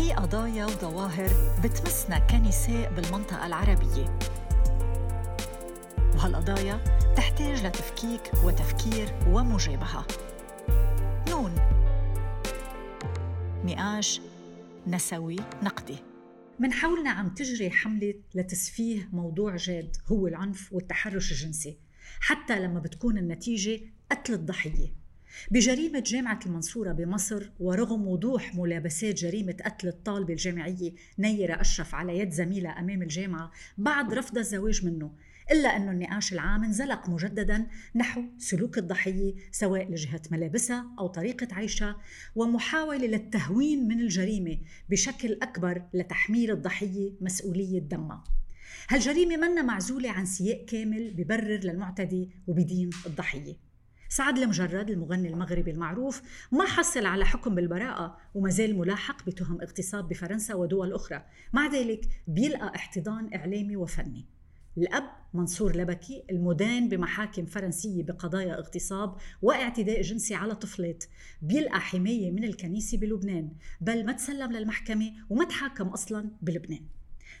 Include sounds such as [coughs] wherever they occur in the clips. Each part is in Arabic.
في قضايا وظواهر بتمسنا كنساء بالمنطقة العربية. وهالقضايا تحتاج لتفكيك وتفكير ومجابهة. نون. نقاش نسوي نقدي. من حولنا عم تجري حملة لتسفيه موضوع جاد هو العنف والتحرش الجنسي. حتى لما بتكون النتيجة قتل الضحية. بجريمة جامعة المنصورة بمصر ورغم وضوح ملابسات جريمة قتل الطالبة الجامعية نيرة أشرف على يد زميلة أمام الجامعة بعد رفض الزواج منه إلا أن النقاش العام انزلق مجددا نحو سلوك الضحية سواء لجهة ملابسها أو طريقة عيشها ومحاولة للتهوين من الجريمة بشكل أكبر لتحميل الضحية مسؤولية دمها. هالجريمة منا معزولة عن سياق كامل ببرر للمعتدي وبدين الضحية. سعد المجرد المغني المغربي المعروف ما حصل على حكم بالبراءة وما زال ملاحق بتهم اغتصاب بفرنسا ودول أخرى. مع ذلك بيلقى احتضان إعلامي وفني. الأب منصور لبكي المدان بمحاكم فرنسية بقضايا اغتصاب واعتداء جنسي على طفلات. بيلقى حماية من الكنيسة بلبنان. بل ما تسلم للمحكمة وما تحاكم أصلا بلبنان.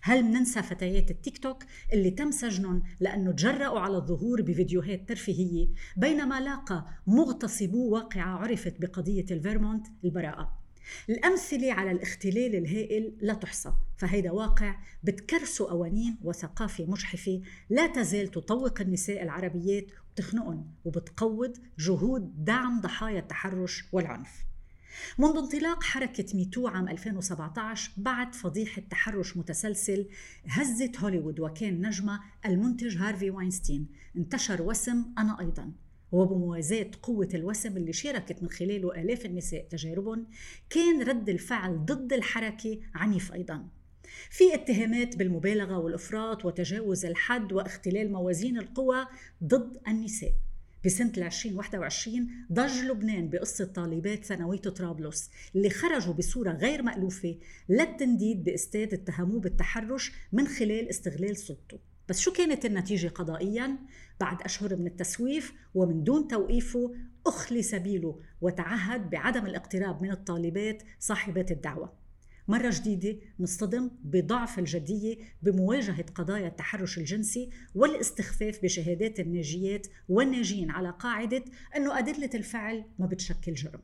هل مننسى فتيات التيك توك اللي تم سجنهم لأنه تجرأوا على الظهور بفيديوهات ترفيهية بينما لاقى مغتصبو واقعة عرفت بقضية الفيرمونت البراءة. الأمثلة على الاختلال الهائل لا تحصى فهيدا واقع بتكرسوا قوانين وثقافة مجحفة لا تزال تطوق النساء العربيات وبتخنقهم وبتقوض جهود دعم ضحايا التحرش والعنف. منذ انطلاق حركة Me Too عام 2017 بعد فضيحة تحرش متسلسل هزت هوليوود وكان نجمة المنتج هارفي واينستين. انتشر وسم أنا أيضا. وبموازاة قوة الوسم اللي شاركت من خلاله آلاف النساء تجاربهم كان رد الفعل ضد الحركة عنيف أيضا. في اتهامات بالمبالغة والإفراط وتجاوز الحد واختلال موازين القوى ضد النساء. بسنة 2021 ضج لبنان بقصة طالبات ثانوية طرابلس اللي خرجوا بصورة غير مألوفة للتنديد باستاد اتهموه بالتحرش من خلال استغلال سلطته بس شو كانت النتيجة قضائيا؟ بعد أشهر من التسويف ومن دون توقيفه أخلي سبيله وتعهد بعدم الاقتراب من الطالبات صاحبات الدعوة مرة جديدة نصطدم بضعف الجدية بمواجهة قضايا التحرش الجنسي والاستخفاف بشهادات الناجيات والناجين على قاعدة أنه أدلة الفعل ما بتشكل جرم.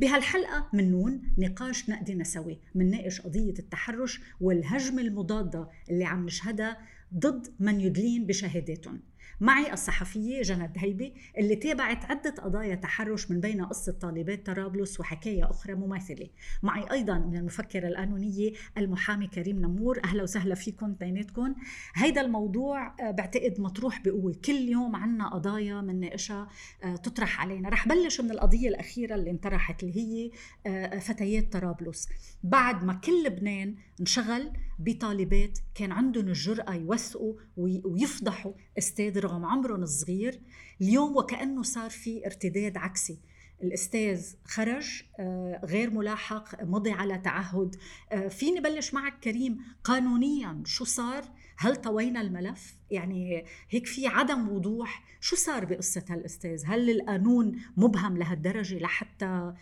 بهالحلقة منون نقاش نقدي نسوي منناقش قضية التحرش والهجمة المضادة اللي عم نشهدها ضد من يدلين بشهاداتهم. معي الصحفية جنى هيبي اللي تابعت عدة قضايا تحرش من بين قصة طالبات طرابلس وحكاية أخرى مماثلة. معي أيضا من المفكرة القانونية المحامي كريم نمور. أهلا وسهلا فيكم بيناتكم هيدا الموضوع آه، بعتقد مطروح بقوة. كل يوم عنا قضايا مناقشها آه، تطرح علينا. رح بلش من القضية الأخيرة اللي انطرحت اللي هي آه، فتيات طرابلس. بعد ما كل لبنان انشغل بطالبات كان عندهم الجرأة يوثقوا ويفضحوا أستاذ رغم عمرهم الصغير. اليوم وكأنه صار في ارتداد عكسي. الأستاذ خرج آه، غير ملاحق مضي على تعهد. آه، فيني بلش معك كريم قانونيا شو صار؟ هل طوينا الملف؟ يعني هيك في عدم وضوح. شو صار بقصة هالأستاذ؟ هل القانون مبهم لهالدرجة لحتى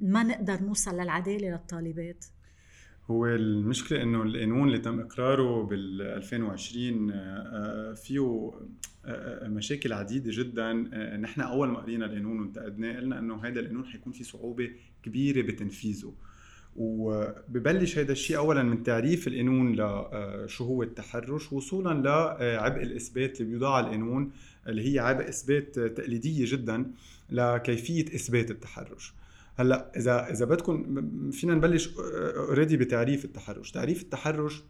ما نقدر نوصل للعدالة للطالبات؟ هو المشكلة إنه القانون اللي تم إقراره بال 2020 آه، آه، فيه آه، مشاكل عديدة جدا. نحن أول ما قرينا القانون وانتقدناه قلنا إنه هذا القانون حيكون في صعوبة كبيرة بتنفيذه. وببلش هذا الشيء اولا من تعريف القانون لشو هو التحرش وصولا لعبء الإثبات اللي بيوضع القانون اللي هي عبء إثبات تقليدية جدا لكيفية إثبات التحرش. هلأ إذا إذا بدكم فينا نبلش اوريدي بتعريف التحرش. تعريف التحرش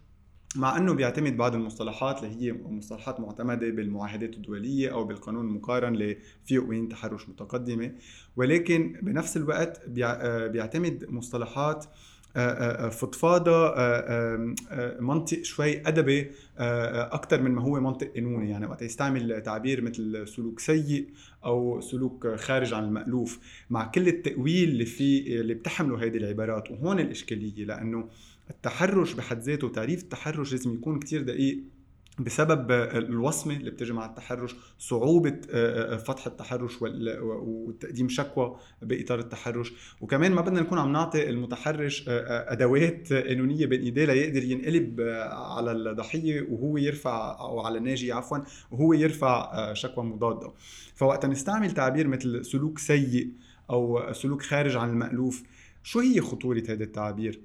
مع إنه بيعتمد بعض المصطلحات اللي هي مصطلحات معتمدة بالمعاهدات الدولية أو بالقانون المقارن اللي فيه قوانين تحرش متقدمة ولكن بنفس الوقت بيعتمد مصطلحات فضفاضه منطق شوي أدبي أكثر من ما هو منطق قانوني. يعني وقت يستعمل تعبير مثل سلوك سيء أو سلوك خارج عن المألوف مع كل التأويل اللي فيه اللي بتحمله هذه العبارات. وهون الإشكالية لأنه التحرش بحد ذاته تعريف التحرش لازم يكون كتير دقيق. بسبب الوصمة اللي بتجي مع التحرش صعوبة آه، آه، فتح التحرش وتقديم شكوى بإطار التحرش وكمان ما بدنا نكون عم نعطي المتحرش آه، أدوات قانونية بين إيديه ليقدر ينقلب على الضحية وهو يرفع أو على الناجي عفوا وهو يرفع شكوى مضادة فوقت نستعمل تعبير مثل سلوك سيء أو سلوك خارج عن المألوف شو هي خطورة هذا التعبير؟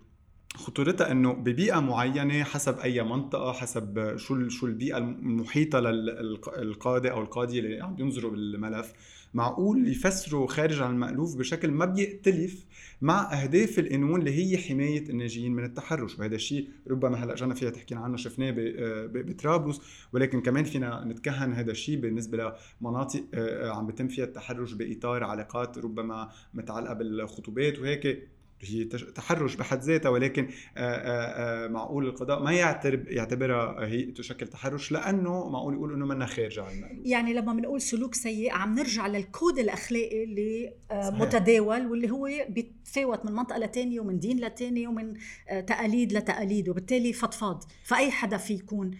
خطورتها إنه ببيئة معينة حسب أي منطقة حسب شو شو البيئة المحيطة للقاضي أو القاضية اللي عم ينظروا بالملف. معقول يفسروا خارج عن المألوف بشكل ما بيختلف مع أهداف القانون اللي هي حماية الناجيين من التحرش؟ وهذا الشيء ربما هلأ جانا فيها تحكي عنه شفناه بطرابلس. ولكن كمان فينا نتكهن هذا الشيء بالنسبة لمناطق آه، عم بيتم فيها التحرش بإطار علاقات ربما متعلقة بالخطوبات. وهيك هي تحرش بحد ذاتها ولكن معقول القضاء ما يعتبرها هي تشكل تحرش لأنه معقول يقول إنه منها خارجه عن المألوف. يعني لما بنقول سلوك سيء عم نرجع للكود الأخلاقي اللي صحيح. متداول واللي هو بيتفاوت من منطقة لتانية ومن دين لتاني ومن تقاليد لتقاليد وبالتالي فضفاض. فأي حدا في يكون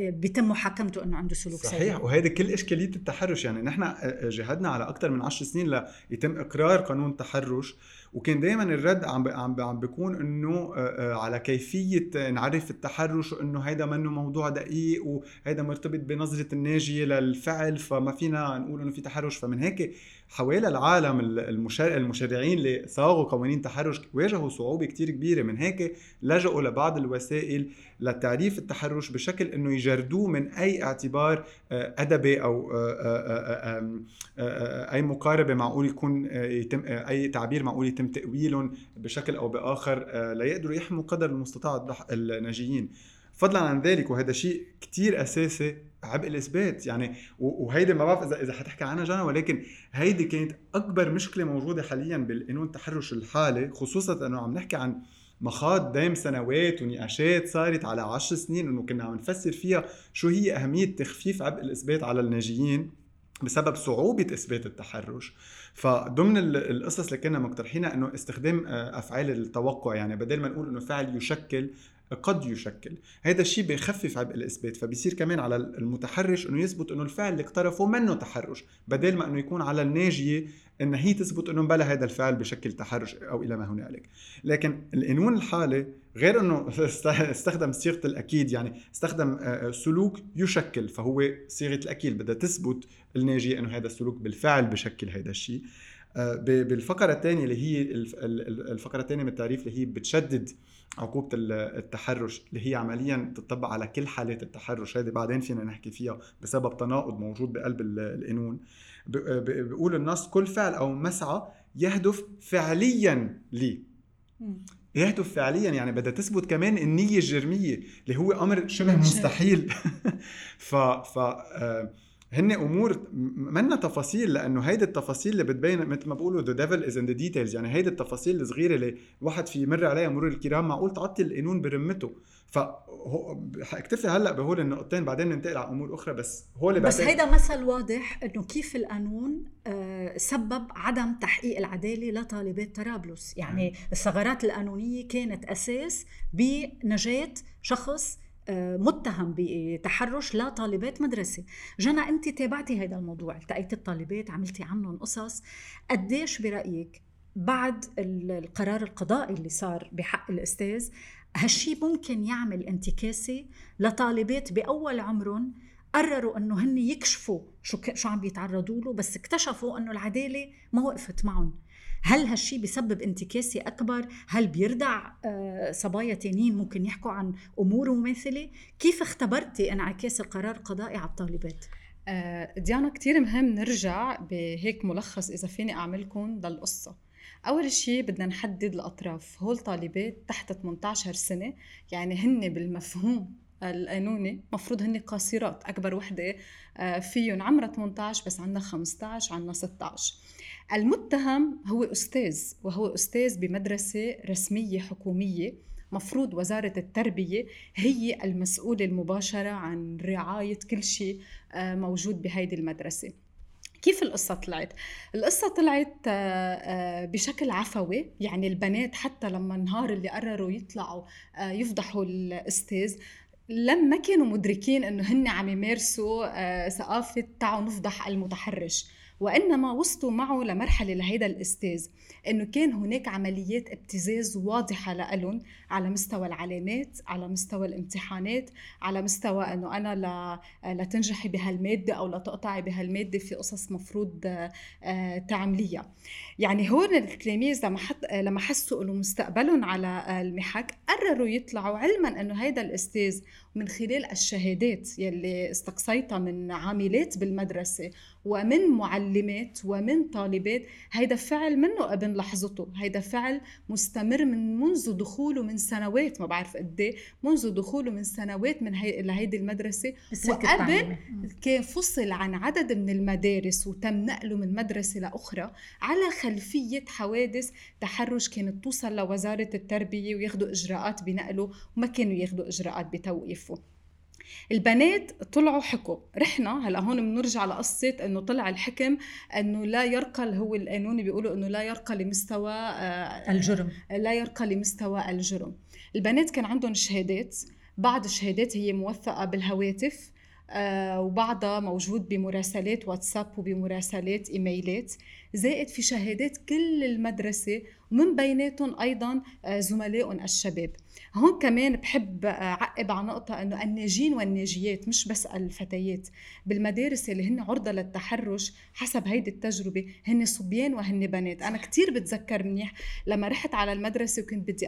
بيتم محاكمته إنه عنده سلوك صحيح سيء. صحيح. وهيدي كل إشكالية التحرش. يعني نحن جهدنا على أكثر من 10 سنين ليتم إقرار قانون التحرش وكان دائما الرد عم عم عم بيكون إنه على كيفية نعرف التحرش وانه هيدا منه موضوع دقيق وهيدا مرتبط بنظرة الناجية للفعل فما فينا نقول إنه في تحرش فمن هيك حوالي العالم المشرعين اللي صاغوا قوانين تحرش واجهوا صعوبة كتير كبيرة. من هيك لجأوا لبعض الوسائل لتعريف التحرش بشكل إنه يجردوه من أي اعتبار آه، أدبي أو آه، آه، أي مقاربة معقول يكون يتم أي تعبير معقول يتم تأويلهم بشكل أو بآخر ليقدروا يحموا قدر المستطاع الناجيين. فضلا عن ذلك وهذا شيء كتير أساسي عبء الإثبات. يعني وهيدي ما بعرف إذا إذا حتحكي عنها جانا ولكن هيدي كانت أكبر مشكلة موجودة حاليا بالقانون التحرش الحالي خصوصا إنه عم نحكي عن مخاض دايم سنوات ونقاشات صارت على عشر سنين إنه كنا عم نفسر فيها شو هي أهمية تخفيف عبء الإثبات على الناجيين بسبب صعوبة إثبات التحرش. فضمن القصص اللي كنا مقترحينها إنه استخدام آه، أفعال التوقع يعني بدل ما نقول إنه فعل يشكل قد يشكل. هذا الشيء بيخفف عبء الإثبات فبيصير كمان على المتحرش إنه يثبت إنه الفعل اللي اقترفه منه تحرش بدل ما إنه يكون على الناجية إن هي تثبت إنه بلا هذا الفعل بشكل تحرش أو إلى ما هنالك. لكن القانون الحالي غير إنه [laughs] استخدم صيغة الأكيد يعني استخدم آه، آه، سلوك يشكل فهو صيغة الأكيد بدها تثبت الناجية إنه هذا السلوك بالفعل بشكل هذا الشيء. آه، بالفقرة الثانية اللي هي الفقرة الثانية من التعريف اللي هي بتشدد عقوبة التحرش اللي هي عمليا تطبق على كل حالات التحرش. هذه بعدين فينا نحكي فيها بسبب تناقض موجود بقلب القانون. بيقول النص كل فعل أو مسعى يهدف فعليا لي. يهدف فعليا يعني بدها تثبت كمان النية الجرمية اللي هو أمر شبه مستحيل. [laughs] ف ف آه هن أمور منا تفاصيل لأنه هيدي التفاصيل اللي بتبين مثل ما بقولوا the devil is in the details يعني هيدي التفاصيل الصغيرة اللي الواحد في يمر عليها مرور الكرام معقول تعطي القانون برمته. ف اكتفي هلأ بهول النقطتين بعدين ننتقل على أمور أخرى بس هول بس هيدا مثل واضح إنه كيف القانون آه، سبب عدم تحقيق العدالة لطالبات طرابلس. يعني الثغرات القانونية كانت أساس بنجاة شخص متهم بتحرش لطالبات مدرسة. جنى أنت تابعتي هذا الموضوع التقيتي الطالبات عملتي عنهم قصص. قديش برأيك بعد القرار القضائي اللي صار بحق الأستاذ هالشي ممكن يعمل انتكاسة لطالبات بأول عمرهم قرروا إنه هن يكشفوا شو شو عم بيتعرضوا له بس اكتشفوا إنه العدالة ما وقفت معهم. هل هالشي بيسبب انتكاسة أكبر؟ هل بيردع آه، صبايا تانيين ممكن يحكوا عن أمور مماثلة؟ كيف اختبرتي انعكاس القرار القضائي على الطالبات؟ آه، ديانا كتير مهم نرجع بهيك ملخص إذا فيني أعملكم للقصة أول شيء بدنا نحدد الأطراف هول طالبات تحت 18 سنة يعني هن بالمفهوم القانوني مفروض هن قاصرات أكبر وحدة آه، فيهم عمرها 18 بس عندنا 15 عندنا 16 المتهم هو أستاذ وهو أستاذ بمدرسة رسمية حكومية مفروض وزارة التربية هي المسؤولة المباشرة عن رعاية كل شيء آه، موجود بهيدي المدرسة. كيف القصة طلعت؟ القصة طلعت آه، آه، بشكل عفوي. يعني البنات حتى لما النهار اللي قرروا يطلعوا يفضحوا الأستاذ لما كانوا مدركين إنه هن عم يمارسوا ثقافة تعالوا نفضح المتحرش. وإنما وصلوا معه لمرحلة لهيدا الأستاذ إنه كان هناك عمليات ابتزاز واضحة لهم على مستوى العلامات على مستوى الامتحانات على مستوى إنه أنا لا لتنجحي بهالمادة أو لتقطعي بهالمادة في قصص مفروض آه، تعمليها. يعني هون التلاميذ لما حط لما حسوا إنه مستقبلهم على المحك قرروا يطلعوا علما إنه هيدا الأستاذ من خلال الشهادات يلي استقصيتها من عاملات بالمدرسة ومن معلمات ومن طالبات هيدا فعل منه ابن لحظته هيدا فعل مستمر من منذ دخوله من سنوات ما بعرف قد إيه، منذ دخوله من سنوات من هي لهيدي المدرسة. وقبل كان فصل عن عدد من المدارس وتم نقله من مدرسة لأخرى على خلفية حوادث تحرش كانت توصل لوزارة التربية وياخذوا إجراءات بنقله وما كانوا ياخذوا إجراءات بتوقيفه البنات طلعوا حكوا. رحنا هلا هون بنرجع لقصة إنه طلع الحكم إنه لا يرقى هو القانوني بيقولوا إنه لا يرقى لمستوى آه، الجرم. لا يرقى لمستوى الجرم. البنات كان عندهم شهادات. بعض الشهادات هي موثقة بالهواتف آه وبعضها موجود بمراسلات واتساب وبمراسلات إيميلات. زائد في شهادات كل المدرسة ومن بيناتهم أيضا آه زملائهم الشباب. هون كمان بحب أعقب على نقطة إنه الناجين والناجيات مش بس الفتيات. بالمدارس اللي هن عرضة للتحرش حسب هيدي التجربة هن صبيان وهن بنات. أنا كتير بتذكر منيح لما رحت على المدرسة وكنت بدي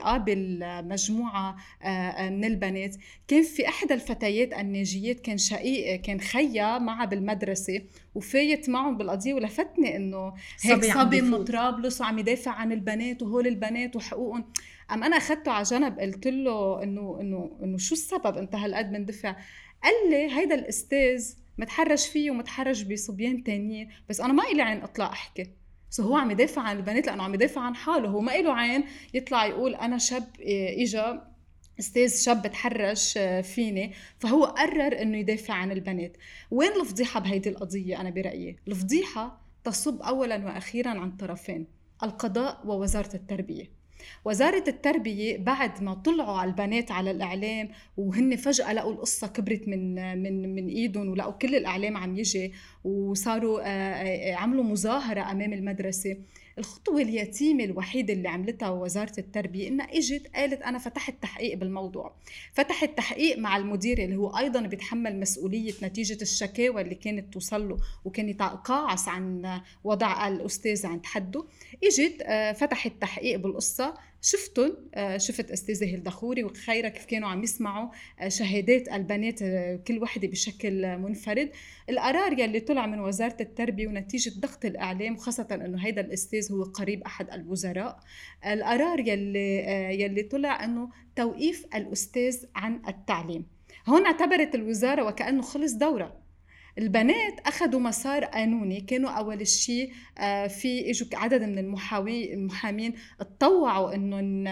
مجموعة آه، آه، من البنات. كان في إحدى الفتيات الناجيات كان شقيق كان خيا معها بالمدرسة وفايت معهم بالقضية ولفتني إنه هيك صبي من طرابلس وعم يدافع عن البنات. وهول البنات وحقوقهم. أم أنا اخذته على جنب قلت له إنه إنه إنه شو السبب أنت هالقد مندفع قال لي هيدا الأستاذ متحرش فيه ومتحرش بصبيان تانيين بس أنا ما إلي عين أطلع أحكي. سو هو عم يدافع عن البنات لأنه عم يدافع عن حاله. هو ما له عين يطلع يقول أنا شاب إيه، إجا أستاذ شاب تحرش آه، فيني. فهو قرر إنه يدافع عن البنات. وين الفضيحة بهيدي القضية أنا برأيي؟ الفضيحة تصب اولا وأخيرا عن طرفين. القضاء ووزارة التربية. وزارة التربية بعد ما طلعوا على البنات على الإعلام وهن فجأة لقوا القصة كبرت من من من إيدهم ولقوا كل الإعلام عم يجي وصاروا آه، آه، عملوا مظاهرة أمام المدرسة. الخطوة اليتيمة الوحيدة اللي عملتها وزارة التربية إنها إجت قالت أنا فتحت تحقيق بالموضوع. فتحت تحقيق مع المدير اللي هو أيضا بيتحمل مسؤولية نتيجة الشكاوى اللي كانت توصل له وكان يتقاعس عن وضع الأستاذ عند حده. إجت آه، فتحت تحقيق بالقصة. شفتهم آه، شفت استاذه هيلدا خوري وخيرة كيف كانوا عم يسمعوا آه، شهادات البنات آه، كل وحدة بشكل منفرد. القرار يلي طلع من وزارة التربية ونتيجة ضغط الإعلام وخاصه إنه هيدا الأستاذ هو قريب أحد الوزراء. القرار يلي يلي طلع إنه توقيف الأستاذ عن التعليم. هون اعتبرت الوزارة وكأنه خلص دورة. البنات أخذوا مسار قانوني كانوا أول شيء آه، في إجوا عدد من المحاوي المحامين تطوعوا إنهم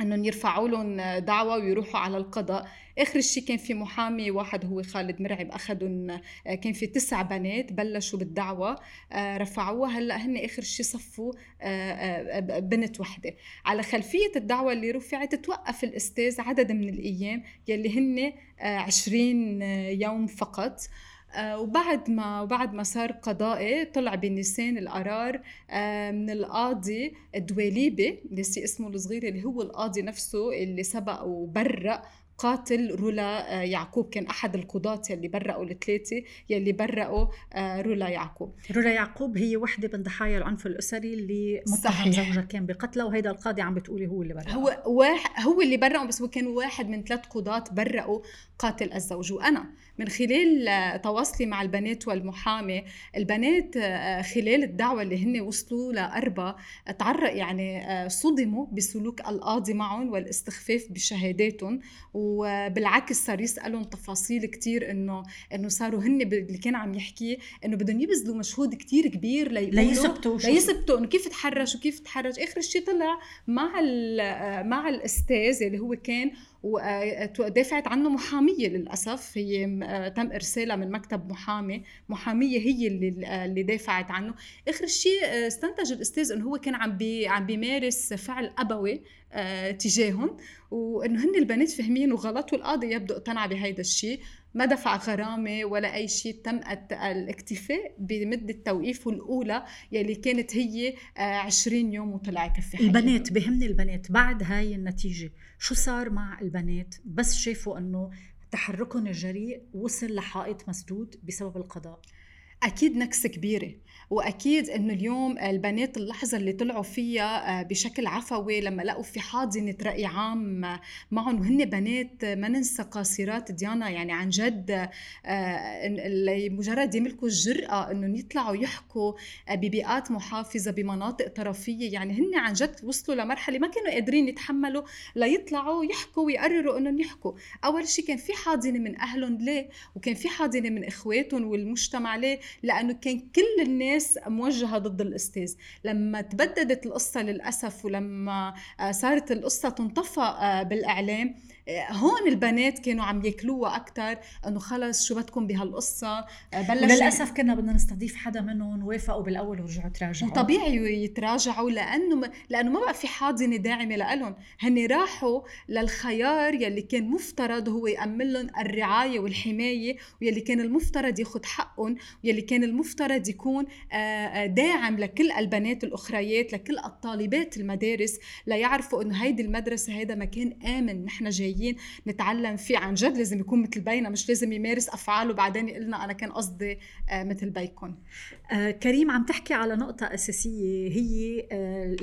إنهم يرفعوا لهم دعوة ويروحوا على القضاء. آخر شيء كان في محامي واحد هو خالد مرعب اخذهم آه، كان في تسع بنات بلشوا بالدعوة آه، رفعوها. هلأ هن آخر شيء صفوا بنت وحدة. على خلفية الدعوة اللي رفعت توقف الأستاذ عدد من الأيام يلي هن 20 يوم فقط. وبعد ما وبعد ما صار قضائي طلع بنيسان القرار آه، من القاضي الدواليبي نسي اسمه الصغير اللي هو القاضي نفسه اللي سبق وبرأ قاتل رولا آه، يعقوب. كان أحد القضاة يلي برأوا الثلاثة يلي برأوا رولا يعقوب. رولا يعقوب هي وحدة من ضحايا العنف الأسري اللي متهم زوجها كان بقتلها وهيدا القاضي عم بتقولي هو اللي برأ هو واحد هو اللي برأوا بس هو كان واحد من ثلاث قضاة برأوا قاتل الزوج. وأنا من خلال تواصلي مع البنات والمحامي البنات آه، خلال الدعوة اللي هن وصلوا لأربا تعرق يعني آه، صدموا بسلوك القاضي معهم والاستخفاف بشهاداتهم وبالعكس صار يسألهم تفاصيل كتير إنه إنه صاروا هن اللي كان عم يحكي إنه بدهم يبذلوا مجهود كتير كبير ليثبتوا ليثبتوا إنه كيف تحرش وكيف تحرش آخر شيء طلع مع آه، مع الأستاذ اللي هو كان ودافعت عنه محامية للأسف. هي تم إرسالها من مكتب محامي. محامية هي اللي اللي دافعت عنه. آخر شيء استنتج الأستاذ إنه هو كان عم عم بيمارس فعل أبوي. تجاههم وإنه هن البنات فهمين وغلط والقاضي يبدو اقتنع بهيدا الشيء. ما دفع غرامة ولا أي شيء تم الاكتفاء بمدة توقيفه الأولى يلي كانت هي 20 آه، يوم وطلع يكفي البنات بهمني البنات بعد هاي النتيجة شو صار مع البنات؟ بس شافوا أنه تحركهم الجريء وصل لحائط مسدود بسبب القضاء. أكيد نكسة كبيرة وأكيد إنه اليوم البنات اللحظة اللي طلعوا فيها آه، بشكل عفوي لما لقوا في حاضنة رأي عام معهم وهن بنات ما ننسى قاصرات ديانا يعني عن جد آه، مجرد يملكوا الجرأة إنهم يطلعوا يحكوا آه، ببيئات محافظة بمناطق طرفية يعني هن عن جد وصلوا لمرحلة ما كانوا قادرين يتحملوا ليطلعوا يحكوا ويقرروا إنهم يحكوا. أول شيء كان في حاضنة من أهلهم ليه؟ وكان في حاضنة من إخواتهم والمجتمع ليه؟ لأنه كان كل الناس موجهة ضد الأستاذ. لما تبددت القصة للأسف ولما آه، صارت القصة تنطفى آه، بالإعلام هون البنات كانوا عم ياكلوها أكثر إنه خلص شو بدكم بهالقصة؟ آه، بلش للاسف كنا بدنا نستضيف حدا منهم وافقوا بالأول ورجعوا تراجعوا. وطبيعي يتراجعوا لأنه لأنه ما بقى في حاضنة داعمة لهم هن راحوا للخيار يلي كان مفترض هو يأمن لهم الرعاية والحماية ويلي كان المفترض ياخذ حقهم ويلي كان المفترض يكون آه، آه، داعم لكل البنات الأخريات لكل الطالبات المدارس ليعرفوا إنه هيدي المدرسة هذا مكان آمن نحن جايين. جايين نتعلم فيه عن جد لازم يكون مثل بينا مش لازم يمارس أفعاله. بعدين يقول أنا كان قصدي آه، مثل بيكم آه كريم عم تحكي على نقطة أساسية هي آه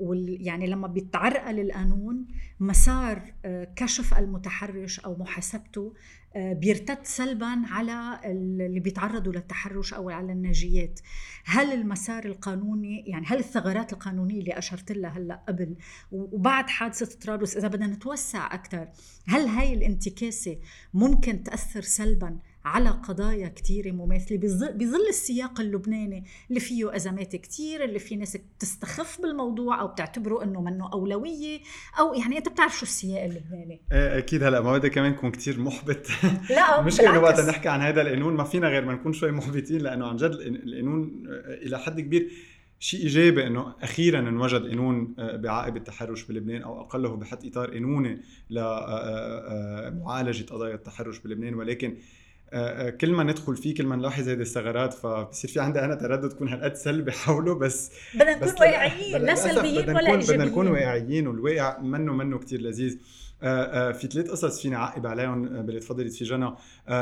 الانكفاءه يعني لما بيتعرقل القانون مسار آه، كشف المتحرش أو محاسبته آه، بيرتد سلبا على اللي بيتعرضوا للتحرش أو على الناجيات. هل المسار القانوني يعني هل الثغرات القانونية اللي أشرت لها هلأ قبل وبعد حادثة طرابلس إذا بدنا نتوسع أكثر هل هاي الانتكاسة ممكن تأثر سلبا على قضايا كثيرة مماثلة بظل السياق اللبناني اللي فيه أزمات كثير اللي في ناس تستخف بالموضوع أو بتعتبره أنه منه أولوية أو يعني أنت بتعرف شو السياق اللبناني. إيه، أكيد هلأ ما بدي كمان يكون كثير محبط. [laughs] لا [laughs] مش إنه وقت نحكي عن هذا القانون ما فينا غير ما نكون شوي محبطين لأنه عن جد القانون إلى حد كبير شيء إيجابي إنه أخيرا انوجد قانون آه، بعائب التحرش بلبنان أو أقله بحط إطار قانوني لمعالجه آه، قضايا التحرش بلبنان ولكن آه، آه، كل ما ندخل فيه كل ما نلاحظ هذه الثغرات فبصير في عندي أنا تردد تكون هالقد سلبي حوله بس بدنا نكون واقعيين لا سلبيين ولا ايجابيين بدنا نكون واقعيين والواقع منه منه كثير لذيذ. آه، في ثلاث قصص فيني اعقب عليهم باللي تفضلت في جنى.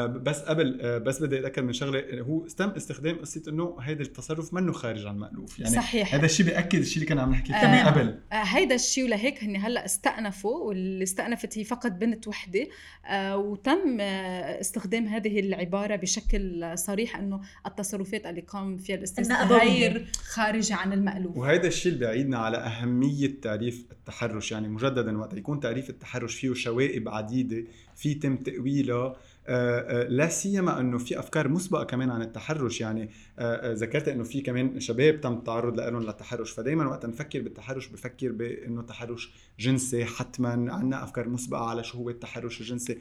بس قبل بس بدي أتأكد من شغلة هو تم استخدام قصة إنه هيدا التصرف منه خارج عن المألوف. يعني صحيح. هذا الشيء بيأكد الشيء اللي كنا عم نحكي فيه آه قبل. آه هيدا الشيء ولهيك هن هلأ استأنفوا واللي استأنفت هي فقط بنت وحدة. آه وتم آه استخدام هذه العبارة بشكل صريح إنه التصرفات اللي قام فيها الاستاذ غير خارجه عن المألوف. وهذا الشيء اللي بيعيدنا على أهمية تعريف التحرش. يعني مجددا وقت يكون تعريف التحرش فيه شوائب عديدة في تم تأويلها. آه، آه، لا سيما إنه في أفكار مسبقة كمان عن التحرش. يعني آه، ذكرت إنه في كمان شباب تم التعرض لهم للتحرش. فدائما وقت نفكر بالتحرش بفكر بإنه تحرش جنسي حتما. عندنا أفكار مسبقة على شو هو التحرش الجنسي.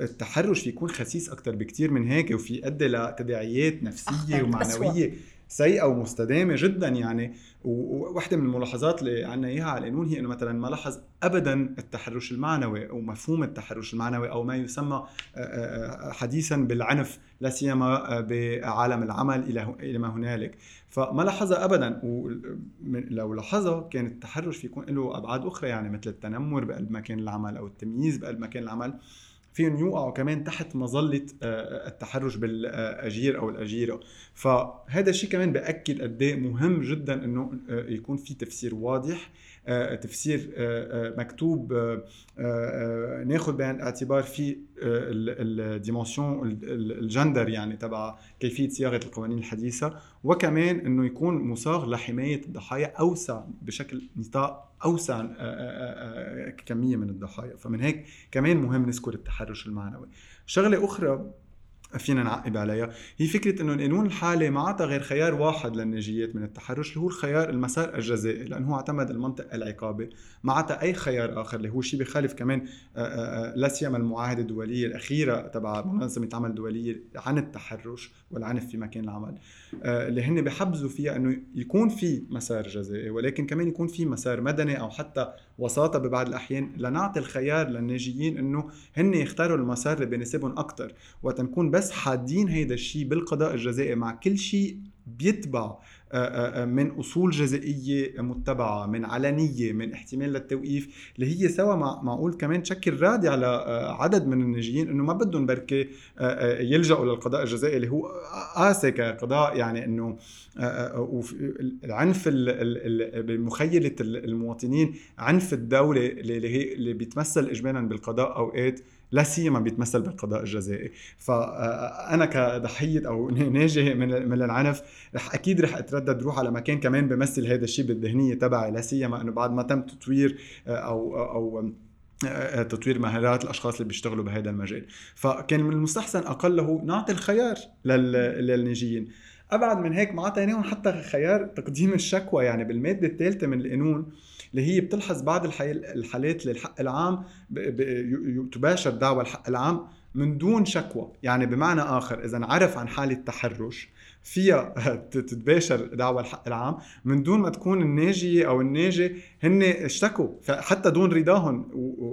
التحرش في يكون خسيس أكثر بكثير من هيك وفي يؤدي لتداعيات نفسية ومعنوية. سيئة ومستدامة جدا يعني. وواحدة من الملاحظات اللي عنا إياها على القانون هي إنه مثلا ما لاحظ ابدا التحرش المعنوي أو مفهوم التحرش المعنوي أو ما يسمى آه، آه، حديثا بالعنف لا سيما آه، بعالم العمل إلى إلى ما هنالك. فما لاحظها ابدا ولو لاحظها كان التحرش في يكون له أبعاد أخرى يعني مثل التنمر بقلب مكان العمل أو التمييز بقلب مكان العمل. فيهم يوقعوا كمان تحت مظلة آه، التحرش بالأجير أو الأجيرة. فهذا الشيء كمان بأكد قد إيه مهم جدا إنه آه، يكون في تفسير واضح آه، تفسير مكتوب ناخذ بعين الاعتبار في الديمونسيون الجندر يعني تبع كيفية صياغة القوانين الحديثة. وكمان إنه يكون مصاغ لحماية الضحايا أوسع بشكل نطاق أوسع آه، آه، آه، كمية من الضحايا. فمن هيك كمان مهم نذكر التحرش المعنوي. شغلة أخرى فينا نعقب عليها. هي فكرة إنه القانون الحالي ما عطى غير خيار واحد للناجيات من التحرش اللي هو الخيار المسار الجزائي لأنه هو اعتمد المنطق العقابي. ما عطى أي خيار آخر اللي هو شيء بخالف كمان لا سيما المعاهدة الدولية الأخيرة تبع منظمة عمل دولية عن التحرش والعنف في مكان العمل. اللي هن بحبزوا فيها إنه يكون في مسار جزائي ولكن كمان يكون في مسار مدني أو حتى وساطة ببعض الأحيان لنعطي الخيار للناجيين إنه هن يختاروا المسار اللي بيناسبهم أكثر وقت نكون بس حادين هيدا الشيء بالقضاء الجزائي مع كل شيء بيتبع آه، آه، آه، من أصول جزائية متبعة من علنية من احتمال للتوقيف اللي هي سوا مع معقول كمان تشكل رادع على عدد من الناجيين إنه ما بدهم بركي يلجأوا للقضاء الجزائي اللي هو قاسي كقضاء يعني إنه العنف بمخيلة المواطنين عنف الدولة اللي هي اللي بيتمثل اجمالا بالقضاء أوقات لا سيما بيتمثل بالقضاء الجزائي. فانا كضحية أو [laughs] ناجي من من العنف رح أكيد رح أتردد روح على مكان كمان بمثل هذا الشيء بالذهنية تبعي لا سيما إنه بعد ما تم تطوير أو أو تطوير مهارات الأشخاص اللي بيشتغلوا بهذا المجال. فكان من المستحسن اقله نعطي الخيار للناجيين. أبعد من هيك ما اعطيناهم حتى خيار تقديم الشكوى يعني بالمادة الثالثة من القانون اللي هي بتلحظ بعض الحالات للحق العام تباشر دعوى الحق العام من دون شكوى. يعني بمعنى آخر إذا عرف عن حالة تحرش فيها [laughs] تتباشر دعوى الحق العام من دون ما تكون الناجية أو الناجي هن اشتكوا. حتى دون رضاهم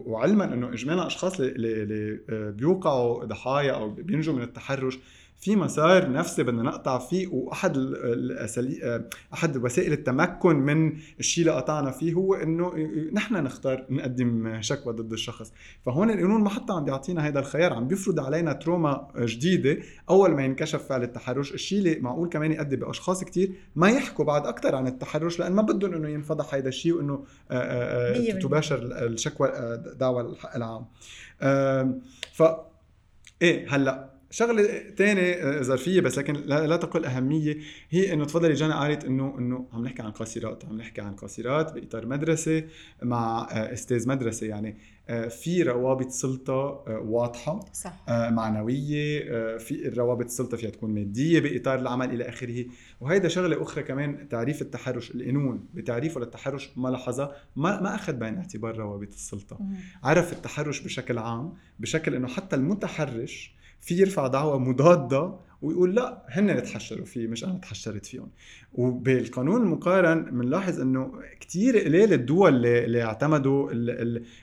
وعلما إنه اجمالا أشخاص اللي بيوقعوا ضحايا أو بينجوا من التحرش في مسار نفسي بدنا نقطع فيه وأحد الاساليب أحد وسائل التمكن من الشيء اللي قطعنا فيه هو إنه نحن نختار نقدم شكوى ضد الشخص. فهون القانون ما حتى عم بيعطينا هذا الخيار عم بيفرض علينا تروما جديدة أول ما ينكشف فعل التحرش الشيء اللي معقول كمان يؤدي بأشخاص كتير ما يحكوا بعد أكثر عن التحرش لأن ما بدهم إنه ينفضح هذا الشيء وإنه تباشر الشكوى دعوى الحق العام. ف إيه هلأ شغلة ثانية آه، ظرفية بس لكن لا, لا تقل أهمية هي إنه تفضلي جانا قالت إنه إنه عم نحكي عن قاصرات عم نحكي عن قاصرات بإطار مدرسة مع آه، أستاذ مدرسة يعني آه، في روابط سلطة واضحة صح. معنوية في روابط السلطة فيها تكون مادية بإطار العمل إلى آخره. وهيدا شغلة أخرى كمان تعريف التحرش القانون بتعريفه للتحرش ملاحظه ما ما أخذ بعين اعتبار روابط السلطة. عرف التحرش بشكل عام بشكل إنه حتى المتحرش في يرفع دعوة مضادة ويقول لا هن تحشروا فيه مش أنا تحشرت فيهم. وبالقانون المقارن بنلاحظ إنه كثير قليل الدول اللي, اللي اعتمدوا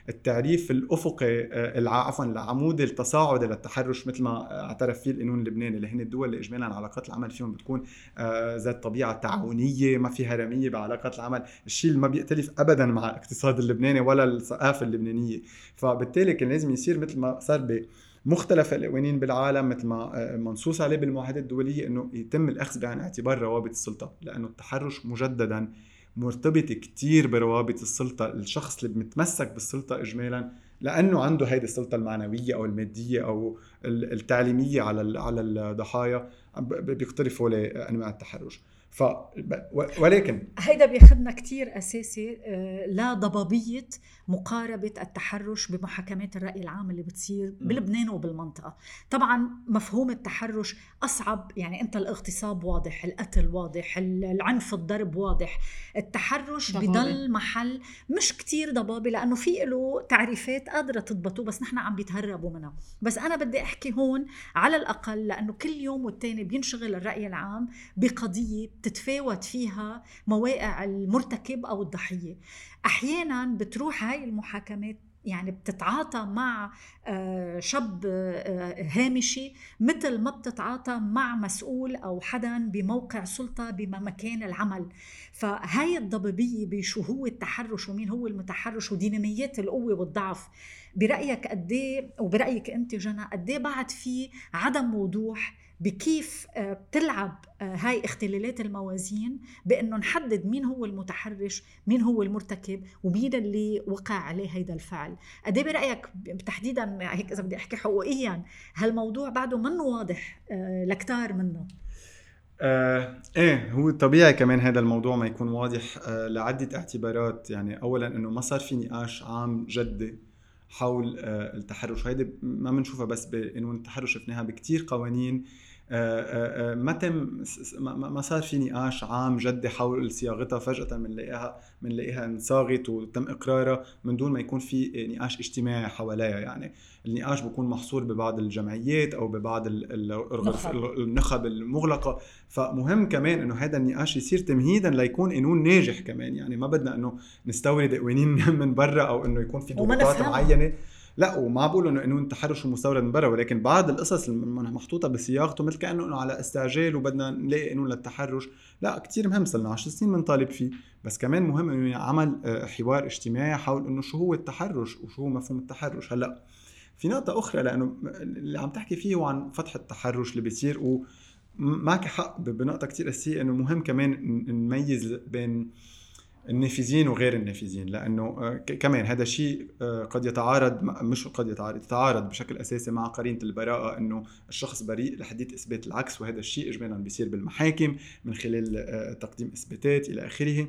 التعريف الأفقي آه، عفوا العمود التصاعدي للتحرش مثل ما اعترف فيه القانون اللبناني اللي هن الدول اللي اجمالا علاقات العمل فيهم بتكون آه، ذات طبيعة تعاونية ما في هرميه بعلاقات العمل. الشيء اللي ما بيختلف ابدا مع الاقتصاد اللبناني ولا الثقافة اللبنانية. فبالتالي كان لازم يصير مثل ما صار مختلف القوانين بالعالم مثل ما آه، منصوص عليه بالمعاهدات الدولية إنه يتم الأخذ بعين اعتبار روابط السلطة لأنه التحرش مجددا مرتبط كتير بروابط السلطة الشخص اللي متمسك بالسلطة اجمالا لأنه عنده هيدي السلطة المعنوية أو المادية أو التعليمية على على الضحايا بيقترفوا لأنواع التحرش. ف ولكن هيدا بياخذنا كثير أساسي آه، لضبابيه مقاربة التحرش بمحاكمات الرأي العام اللي بتصير بلبنان وبالمنطقة. طبعا مفهوم التحرش أصعب يعني أنت الاغتصاب واضح القتل واضح العنف الضرب واضح. التحرش ضبابي. بضل محل مش كتير ضبابي لأنه في له تعريفات قادرة تضبطه بس نحن عم بيتهربوا منها. بس أنا بدي أحكي هون على الأقل لأنه كل يوم والتاني بينشغل الرأي العام بقضية بتتفاوت فيها مواقع المرتكب أو الضحية. أحيانا بتروح هاي المحاكمات يعني بتتعاطى مع آه، شاب آه، هامشي مثل ما بتتعاطى مع مسؤول أو حدا بموقع سلطة بمكان العمل. فهاي الضبابيه بشو هو التحرش ومين هو المتحرش؟ وديناميات القوة والضعف. برأيك قد إيه وبرأيك أنت جنى قد إيه بعد في عدم وضوح بكيف آه، بتلعب آه، هاي اختلالات الموازين بأنه نحدد مين هو المتحرش مين هو المرتكب ومين اللي وقع عليه هيدا الفعل. قد إيه برأيك تحديدا هيك إذا بدي أحكي حقوقيا هالموضوع بعده منه واضح آه، لكتار منا آه إيه هو طبيعي كمان هذا الموضوع ما يكون واضح آه لعدة اعتبارات. يعني اولا إنه ما صار في نقاش عام جدي حول التحرش. وهيدي ما بنشوفها بس بقانون التحرش شفناها بكتير قوانين آه، آه، آه، ما تم ما صار في نقاش عام جدي حول صياغتها فجأة بنلاقيها بنلاقيها انصاغت وتم إقرارها من دون ما يكون في نقاش اجتماعي حواليها يعني. النقاش بيكون محصور ببعض الجمعيات أو ببعض النخب المغلقة. فمهم كمان إنه هذا النقاش يصير تمهيدا ليكون قانون ناجح كمان يعني. ما بدنا إنه نستورد قوانين [laughs] من برا أو إنه يكون في ضغوطات معينة. لا وما بقول انه قانون التحرش مستورد من برا ولكن بعض القصص محطوطة بصياغته مثل كأنه إنه على استعجال وبدنا نلاقي قانون للتحرش. لا كتير مهم صرنا 10 سنين بنطالب فيه. بس كمان مهم إنه يعمل آه، حوار اجتماعي حول إنه شو هو التحرش وشو هو مفهوم التحرش. هلأ في نقطة أخرى لأنه اللي عم تحكي فيه هو عن فتح التحرش اللي بيصير ومعك حق بنقطة كتير أساسية إنه مهم كمان نميز بين النافذين وغير النافذين لأنه آه، كمان هذا الشيء آه، قد يتعارض مش قد يتعارض يتعارض بشكل أساسي مع قرينة البراءة إنه الشخص بريء لحديث إثبات العكس وهذا الشيء اجمالا بيصير بالمحاكم من خلال آه، تقديم إثباتات إلى آخره.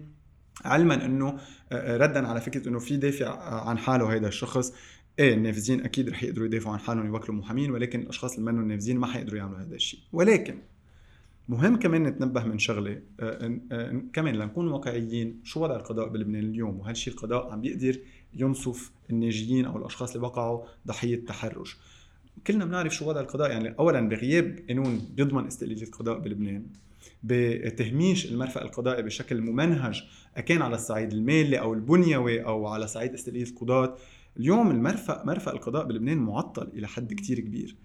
علما إنه ردا على فكرة إنه في دافع عن حاله هذا الشخص. إيه النافذين أكيد رح يقدروا يدافعوا عن حالهم ويوكلوا محامين ولكن الأشخاص اللي منهم نافذين ما حيقدروا يعملوا هذا الشيء. ولكن مهم كمان نتنبه من شغلة آه، آه، كمان لنكون واقعيين شو وضع القضاء بلبنان اليوم؟ وهالشيء القضاء عم بيقدر ينصف الناجيين أو الأشخاص اللي وقعوا ضحية تحرش؟ كلنا بنعرف شو وضع القضاء يعني اولا بغياب قانون بيضمن استقلالية القضاء بلبنان بتهميش المرفأ القضائي بشكل ممنهج أكان على الصعيد المالي أو البنيوي أو على صعيد استقلالية القضاة اليوم المرفأ مرفأ القضاء بلبنان معطل إلى حد كتير كبير.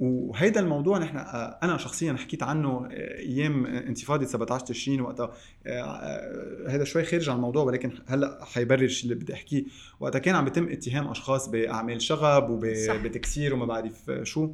وهيدا الموضوع نحن آه، أنا شخصيا حكيت عنه آه، أيام انتفاضة 17 تشرين وقتها. آه، هذا شوي خارج عن الموضوع ولكن هلأ حيبرر الشيء اللي بدي أحكيه. وقتها كان عم بيتم اتهام أشخاص بأعمال شغب وبتكسير وما بعرف شو.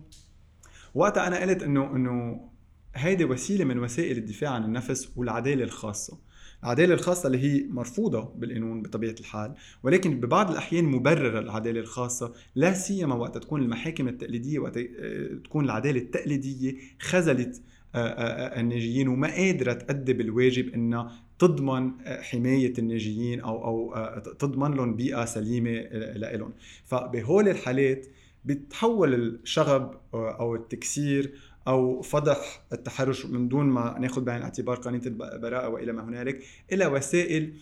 وقتها أنا قلت إنه إنه هيدي وسيلة من وسائل الدفاع عن النفس والعدالة الخاصة. العدالة الخاصة اللي هي مرفوضة بالقانون بطبيعة الحال ولكن ببعض الأحيان مبررة العدالة الخاصة لا سيما وقت تكون المحاكم التقليدية وقت آه، تكون العدالة التقليدية خذلت آه، آه، الناجيين وما قادرة تأدي بالواجب إنها تضمن حماية الناجيين أو أو تضمن لهم بيئة سليمة لهم فبهول الحالات بتحول الشغب أو التكسير أو فضح التحرش من دون ما نأخذ بعين الاعتبار قانون البراءه وإلى ما هنالك إلى وسائل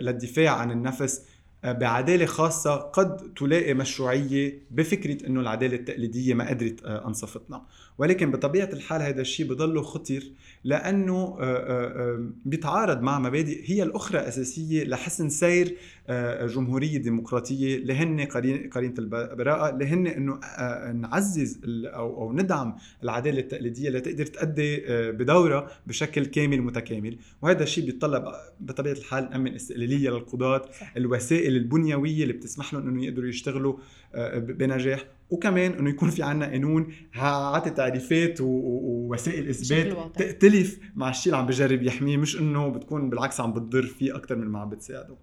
للدفاع عن النفس بعدالة خاصة قد تلاقي مشروعية بفكرة إنه العدالة التقليدية ما قدرت أنصفتنا. ولكن بطبيعة الحال هذا الشيء بضله خطر لأنه بيتعارض مع مبادئ هي الأخرى أساسية لحسن سير جمهورية ديمقراطية اللي هن قرينة البراءة اللي هن انه نعزز أو أو ندعم العدالة التقليدية لتقدر تأدي بدورها بشكل كامل متكامل. وهذا الشيء بيتطلب بطبيعة الحال نامن استقلالية للقضاة الوسائل البنيويه اللي بتسمح لهم انه يقدروا يشتغلوا بنجاح. وكمان إنه يكون في عنا قانون عاطي تعريفات ووسائل إثبات تختلف مع الشيء اللي عم بجرب يحميه مش إنه بتكون بالعكس عم بتضر فيه أكثر من ما عم بتساعده.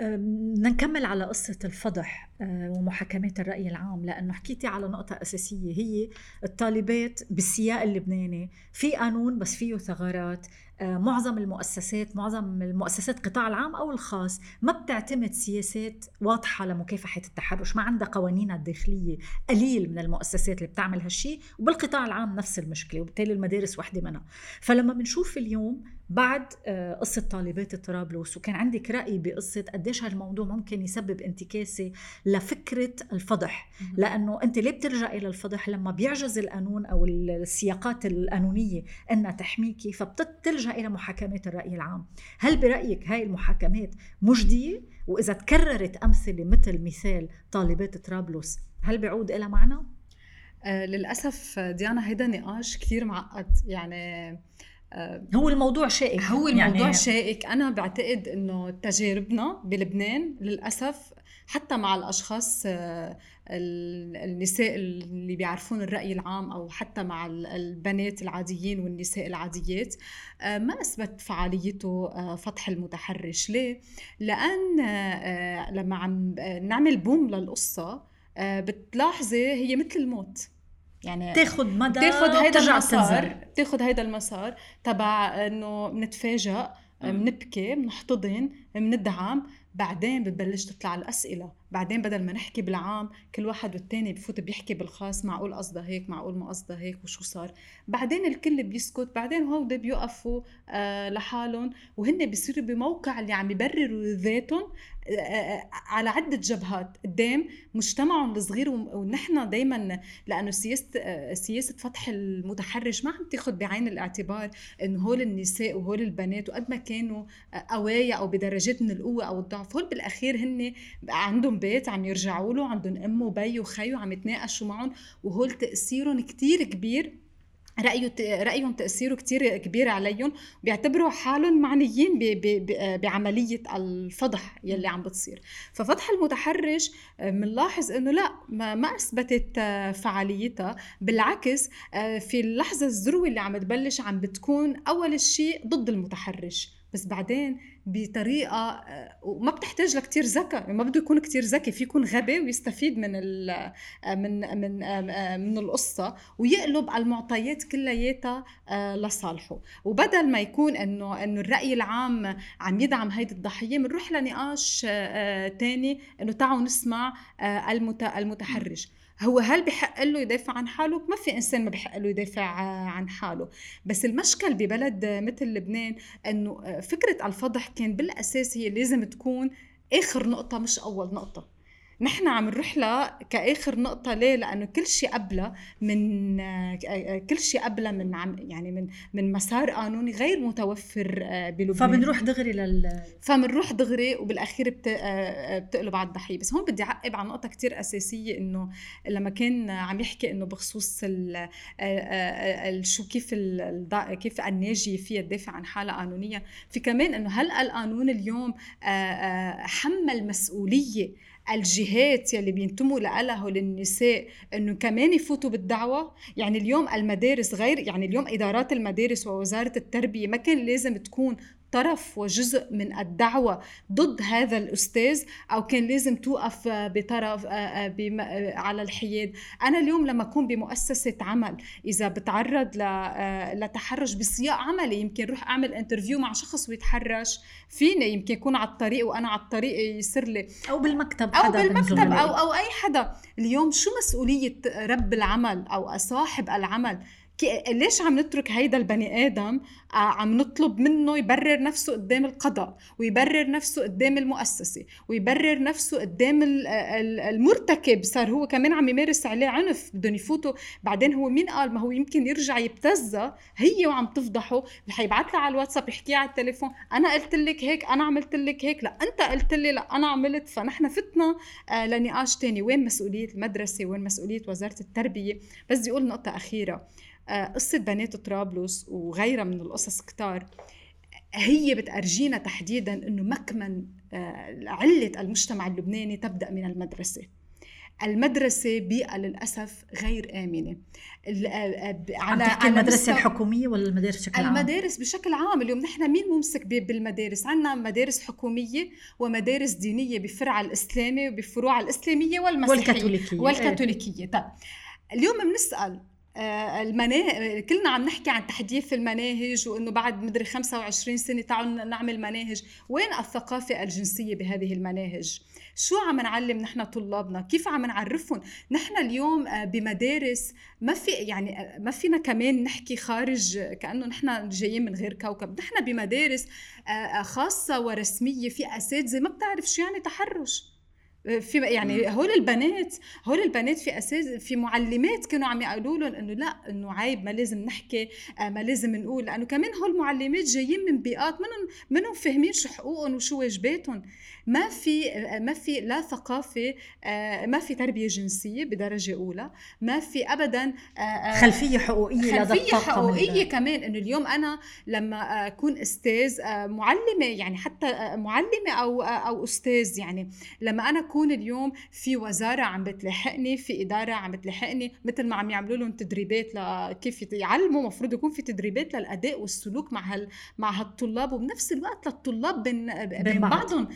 بدنا نكمل على قصة الفضح أه، ومحاكمات الرأي العام لأنه حكيتي على نقطة أساسية هي الطالبات بالسياق اللبناني في قانون بس فيه ثغرات معظم المؤسسات معظم المؤسسات القطاع العام أو الخاص ما بتعتمد سياسات واضحة لمكافحة التحرش ما عندها قوانينها الداخلية قليل من المؤسسات اللي بتعمل هالشيء وبالقطاع العام نفس المشكلة وبالتالي المدارس وحدة منها. فلما بنشوف اليوم بعد أه، قصة طالبات طرابلس وكان عندك رأي بقصة قديش هالموضوع ممكن يسبب انتكاسة لفكرة الفضح. لأنه أنت ليه بتلجئي للفضح لما بيعجز القانون أو السياقات القانونية إنها تحميكي فبتلجئي لمحاكمات الرأي العام. هل برأيك هاي المحاكمات مجدية؟ وإذا تكررت أمثلة مثل مثال طالبات طرابلس هل بيعود لها معنى آه للأسف ديانا هيدا نقاش كثير معقد. يعني آه هو الموضوع شائك. هو الموضوع يعني شائك. أنا بعتقد إنه تجاربنا بلبنان للأسف حتى مع الأشخاص آه، النساء اللي بيعرفون الرأي العام أو حتى مع البنات العاديين والنساء العاديات آه، ما أثبت فعاليته آه، فتح المتحرش. ليه؟ لأن لما عم نعمل بوم للقصة بتلاحظي هي مثل الموت. يعني تاخذ مدى تاخذ هيدا المسار تاخذ هيدا المسار تبع إنه بنتفاجئ بنبكي بنحتضن بندعم بعدين بتبلش تطلع الأسئلة. بعدين بدل ما نحكي بالعام كل واحد والتاني بفوت بيحكي بالخاص معقول قصده هيك معقول ما قصده هيك وشو صار؟ بعدين الكل بيسكت بعدين هودي بيوقفوا آه لحالهم وهن بيصيروا بموقع اللي عم يبرروا ذاتهم آه، آه، على عدة جبهات قدام مجتمعهم الصغير ونحن دايما لأنه سياسة آه، سياسة فتح المتحرش ما عم تاخذ بعين الاعتبار إنه هول النساء وهول البنات وقد ما كانوا قوايا أو بدرجات من القوة أو الضعف هول بالأخير هن عندهم بيت عم يرجعوا له عندهم أم وبي وخي وعم يتناقشوا معهم. وهول تأثيرهم كتير كبير. رأيه رأيهم تأثيره كتير كبير عليهم. بيعتبروا حالهم معنيين بعملية الفضح يلي عم بتصير. ففتح المتحرش بنلاحظ إنه لا ما أثبتت فعاليتها. بالعكس في اللحظة الذروة اللي عم تبلش عم بتكون أول شيء ضد المتحرش. بس بعدين بطريقة آه، وما بتحتاج لكتير ذكاء ما بده يكون كتير ذكي في يكون غبي ويستفيد من آه، من من آه، من القصة ويقلب على المعطيات كلياتها لصالحه. وبدل ما يكون إنه إنه الرأي العام عم يدعم هيدي الضحية بنروح لنقاش تاني إنه تعالوا نسمع المتحرش. هو هل بحق له يدافع عن حاله؟ ما في إنسان ما بحق له يدافع عن حاله، بس المشكل ببلد مثل لبنان إنه فكرة الفضح كان بالأساس هي لازم تكون آخر نقطة مش أول نقطة. نحن عم نروح لها كآخر نقطة ليه؟ لأنه كل شيء قبلها من كل شيء قبلها من عم يعني من من مسار قانوني غير متوفر آه، بلبنان. فبنروح دغري لل فبنروح دغري وبالأخير بت... آه، بتقلب على الضحية. بس هون بدي أعقب على نقطة كتير أساسية إنه لما كان عم يحكي إنه بخصوص ال... آه، شو كيف ال... كيف الناجية فيها تدافع عن حالها قانونيا. في كمان إنه هل القانون اليوم حمل مسؤولية الجهات يلي بينتموا لها للنساء إنه كمان يفوتوا بالدعوة. يعني اليوم المدارس غير يعني اليوم إدارات المدارس ووزارة التربية ما كان لازم تكون طرف وجزء من الدعوة ضد هذا الأستاذ أو كان لازم توقف بطرف على الحياد. أنا اليوم لما أكون بمؤسسة عمل إذا بتعرض لتحرش بسياق عملي يمكن روح أعمل interview مع شخص ويتحرش فيني يمكن يكون على الطريق وأنا على الطريق يصير لي. أو بالمكتب أو بالمكتب أو, أو أي حدا. اليوم شو مسؤولية رب العمل أو صاحب العمل؟ ليش عم نترك هيدا البني آدم آه، عم نطلب منه يبرر نفسه قدام القضاء ويبرر نفسه قدام المؤسسة ويبرر نفسه قدام المرتكب صار هو كمان عم يمارس عليه عنف بدهم يفوتوا. بعدين هو مين قال ما هو يمكن يرجع يبتزها هي وعم تفضحه. حيبعت لها على الواتساب يحكيها على التليفون أنا قلت لك هيك أنا عملت لك هيك لا أنت قلت لي لا أنا عملت فنحن فتنا آه، لنقاش تاني. وين مسؤولية المدرسة؟ وين مسؤولية وزارة التربية؟ بس بدي أقول نقطة أخيرة. قصة بنات طرابلس وغيرها من القصص كتار هي بتأرجينا تحديدا إنه مكمن آه، علة المجتمع اللبناني تبدأ من المدرسة. المدرسة بيئة للأسف غير آمنة. آه، على على المدرسة الحكومية ولا المدارس بشكل عام؟ المدارس بشكل عام اليوم نحن مين ممسك بالمدارس؟ عندنا مدارس حكومية ومدارس دينية بفرع الإسلامي وبفروع الإسلامية والمسيحية. والكاثوليكية. والكاثوليكية. طيب اليوم بنسأل آه، المناهج كلنا عم نحكي عن تحديث المناهج وإنه بعد مدري 25 سنة تعالوا نعمل مناهج. وين الثقافة الجنسية بهذه المناهج؟ شو عم نعلم نحن طلابنا؟ كيف عم نعرفهم؟ نحن اليوم آه، بمدارس ما في يعني آه، ما فينا كمان نحكي خارج كأنه نحن جايين من غير كوكب. نحن بمدارس خاصة ورسمية في أساتذة ما بتعرف شو يعني تحرش. في يعني هول البنات هول البنات في أساس في معلمات كانوا عم يقولوا لهم إنه لا إنه عيب ما لازم نحكي آه، ما لازم نقول لأنه كمان هول المعلمات جايين من بيئات منهم منهم فاهمين شو حقوقهم وشو واجباتهم. ما في ما في لا ثقافة آه، ما في تربية جنسية بدرجة أولى ما في ابدا آه، خلفية حقوقية خلفية حقوقية كمان إنه اليوم أنا لما أكون أستاذ معلمة يعني حتى معلمة أو أو أستاذ يعني لما أنا اكون اليوم في وزارة عم بتلاحقني في إدارة عم بتلاحقني مثل ما عم يعملوا لهم تدريبات لكيف يعلموا المفروض يكون في تدريبات للأداء والسلوك مع هال مع هالطلاب وبنفس الوقت للطلاب بين بين بعضهم.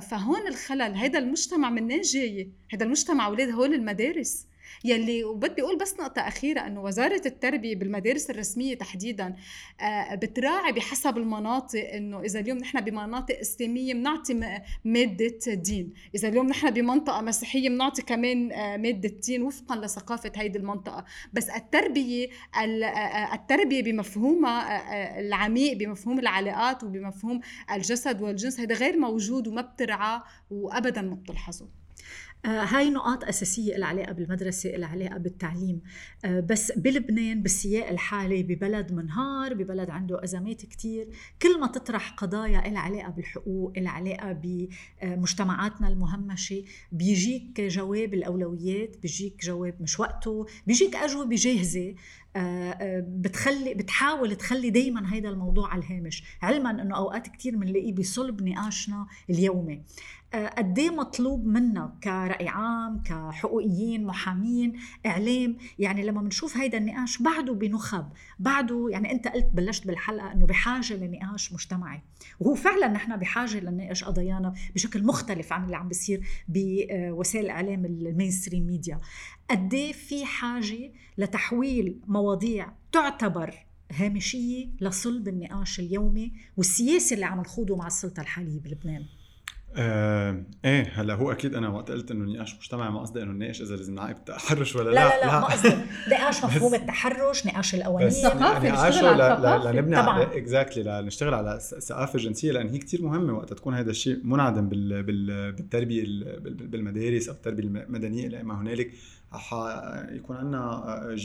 فهون الخلل. هذا المجتمع منين جاي؟ هذا المجتمع أولاد هول المدارس. يلي وبدي أقول بس نقطة أخيرة إنه وزارة التربية بالمدارس الرسمية تحديدا آه، بتراعي بحسب المناطق إنه إذا اليوم نحن بمناطق إسلامية بنعطي مادة دين. إذا اليوم نحن بمنطقة مسيحية بنعطي كمان آه، مادة دين وفقا لثقافة هيدي المنطقة. بس التربية آه، التربية بمفهومها العميق بمفهوم العلاقات وبمفهوم الجسد والجنس هذا غير موجود وما بترعى وابدا ما بتلحظه. هاي نقاط أساسية لها علاقة بالمدرسة لها علاقة بالتعليم. آه، بس بلبنان بالسياق الحالي ببلد منهار ببلد عنده أزمات كتير. كل ما تطرح قضايا لها علاقة بالحقوق لها علاقة بمجتمعاتنا المهمشة بيجيك جواب الأولويات بيجيك جواب مش وقته بيجيك أجوبة جاهزة آه، بتخلي بتحاول تخلي دائما هيدا الموضوع على الهامش. علما إنه أوقات كثير بنلاقيه بصلب نقاشنا اليومي. قد إيه مطلوب منا كرأي عام كحقوقيين محامين إعلام؟ يعني لما بنشوف هيدا النقاش بعده بنخب بعده يعني أنت قلت بلشت بالحلقة إنه بحاجة لنقاش مجتمعي. وهو فعلا نحن بحاجة لنناقش قضايانا بشكل مختلف عن اللي عم بيصير بوسائل الاعلام المين mainstream media. قد إيه في حاجة لتحويل مواضيع تعتبر هامشية لصلب النقاش اليومي والسياسي اللي عم نخوضه مع السلطة الحالية بلبنان؟ آه، إيه هلا هو أكيد أنا وقت قلت إنه نقاش مجتمعي ما قصدي إنه نناقش إذا لازم نعاقب تحرش ولا لا لا. لا, لا, لا. ما قصدي. [laughs] نقاش مفهوم التحرش نقاش القوانين. الثقافه نشتغل على الثقافة. لنبني على اكزاكتلي لنشتغل على الثقافه الجنسيه لأن هي كثير مهمة وقت تكون هذا الشيء منعدم بال بال بالتربية بالمدارس أو التربية المدنية. إلى ما هنالك يكون عندنا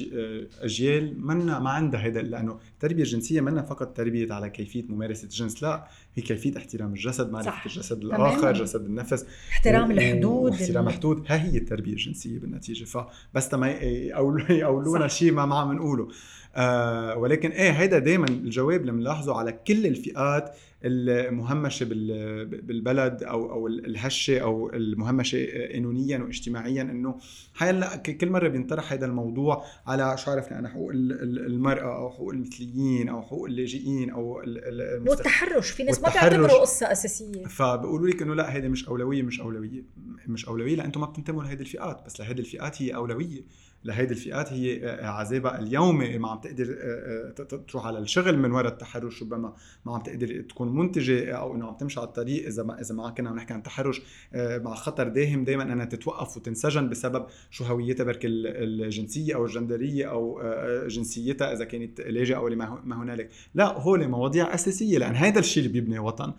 أجيال منا ما عندها هذا لأنه التربية الجنسية منا فقط تربية على كيفية ممارسة الجنس لا. هي كيفية احترام الجسد معرفة صح. الجسد الآخر جسد النفس. احترام الحدود احترام الحدود. ها هي التربية الجنسية بالنتيجة. فبس ما [laughs] يقولونا شيء ما ما عم نقوله. آه ولكن إيه هيدا دائما الجواب اللي بنلاحظه على كل الفئات المهمشة بالبلد أو أو الهشة أو المهمشة قانونيا واجتماعيا. إنه هلا كل مرة بينطرح هذا الموضوع على شو عرفنا أنا حقوق المرأة أو حقوق المثليين أو حقوق اللاجئين أو والتحرش. في ناس ما بيعتبروا قصة أساسية. فبقولوا لك انه لا هذه مش أولوية مش أولوية مش أولوية لأنتم ما بتنتموا لهذه الفئات بس لهذه الفئات هي أولوية. لهيدي الفئات هي آه، عذابها اليومي ما عم تقدر آه، آه، تروح على الشغل من وراء التحرش ربما ما عم تقدر تكون منتجة أو إنه عم تمشي على الطريق. إذا ما إذا ما كنا عم نحكي عن تحرش مع خطر داهم دائما انها تتوقف وتنسجن بسبب شو هويتها برك الجنسية أو الجندرية أو جنسيتها إذا كانت لاجئه أو ما هنالك. لا هول مواضيع أساسية. لأن هذا الشيء اللي بيبني وطن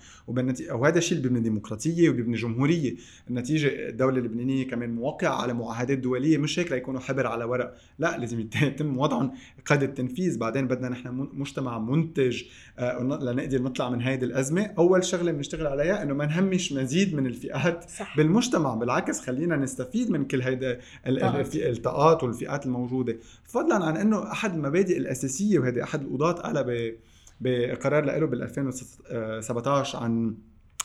وهذا الشيء اللي بيبني ديمقراطية وبيبني جمهورية. النتيجة الدولة اللبنانية كمان موقعة على معاهدات دولية مش هيك؟ ليكونوا حبر على ورق. لا لازم يتم وضعهم قيد التنفيذ. بعدين بدنا نحن مجتمع منتج آه، لنقدر نطلع من هيدي الأزمة. أول شغلة بنشتغل عليها إنه ما نهمش مزيد من الفئات صح. بالمجتمع. بالعكس خلينا نستفيد من كل هيدا الطاقات والفئات الموجودة. فضلا عن إنه أحد المبادئ الأساسية وهذه أحد القضاة قالها بقرار له بال 2017 عن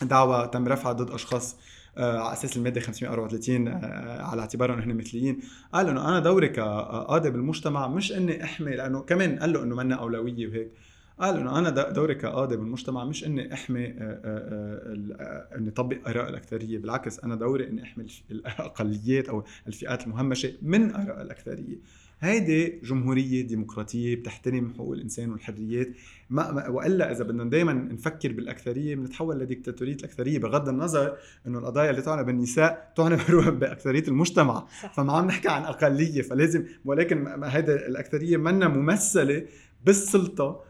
دعوة تم رفعها ضد أشخاص على أساس المادة 534 آه، على اعتبارهم انهم مثليين. قال إنه أنا دوري كقاضي بالمجتمع مش إني أحمي لأنه كمان قال له إنه منا أولوية وهيك. قال إنه أنا دوري كقاضي بالمجتمع مش إني أحمي آه، إني أطبق آراء الأكثرية. بالعكس أنا دوري إني أحمي الأقليات أو الفئات المهمشة من آراء الأكثرية. هيدي جمهورية ديمقراطية بتحترم حقوق الإنسان والحريات ما, ما وإلا إذا بدنا دائما نفكر بالأكثرية بنتحول لديكتاتورية الأكثرية بغض النظر إنه القضايا اللي تعنى بالنساء تعنى [laughs] بأكثرية المجتمع صح. فما عم نحكي عن اقليه فلازم ولكن هيدا الأكثرية منا ممثلة بالسلطة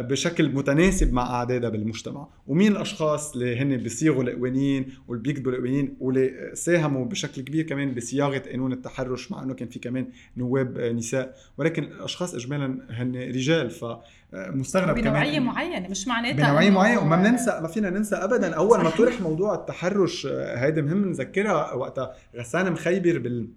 بشكل متناسب مع أعدادها بالمجتمع. ومين الأشخاص اللي هن بيصيغوا القوانين واللي بيكتبوا القوانين واللي ساهموا بشكل كبير كمان بصياغة قانون التحرش مع إنه كان في كمان نواب نساء. ولكن الأشخاص اجمالا هن رجال ف مستغرب كمان بنوعيه معينة مش معناتها بنوعية معينة. وما بننسى ما فينا ننسى ابدا. أول ما طرح موضوع التحرش هيدي مهم نذكرها وقتها. غسان مخيبر بال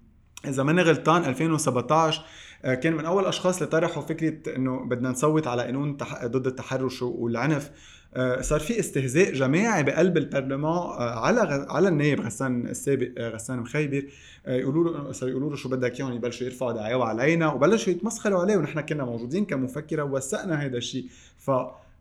اذا ماني غلطان 2017 آه، كان من أول الاشخاص اللي طرحوا فكرة إنه بدنا نصوت على قانون ضد التحرش والعنف. آه، صار في استهزاء جماعي بقلب البرلمان آه، على على النائب غسان السابق غسان مخيبر. يقولوا له صار يقولوا له شو بدك إياهم يبلشوا يرفعوا دعاوى علينا وبلشوا يتمسخروا عليه ونحن كنا موجودين كمفكرة ووثقنا هذا الشيء. ف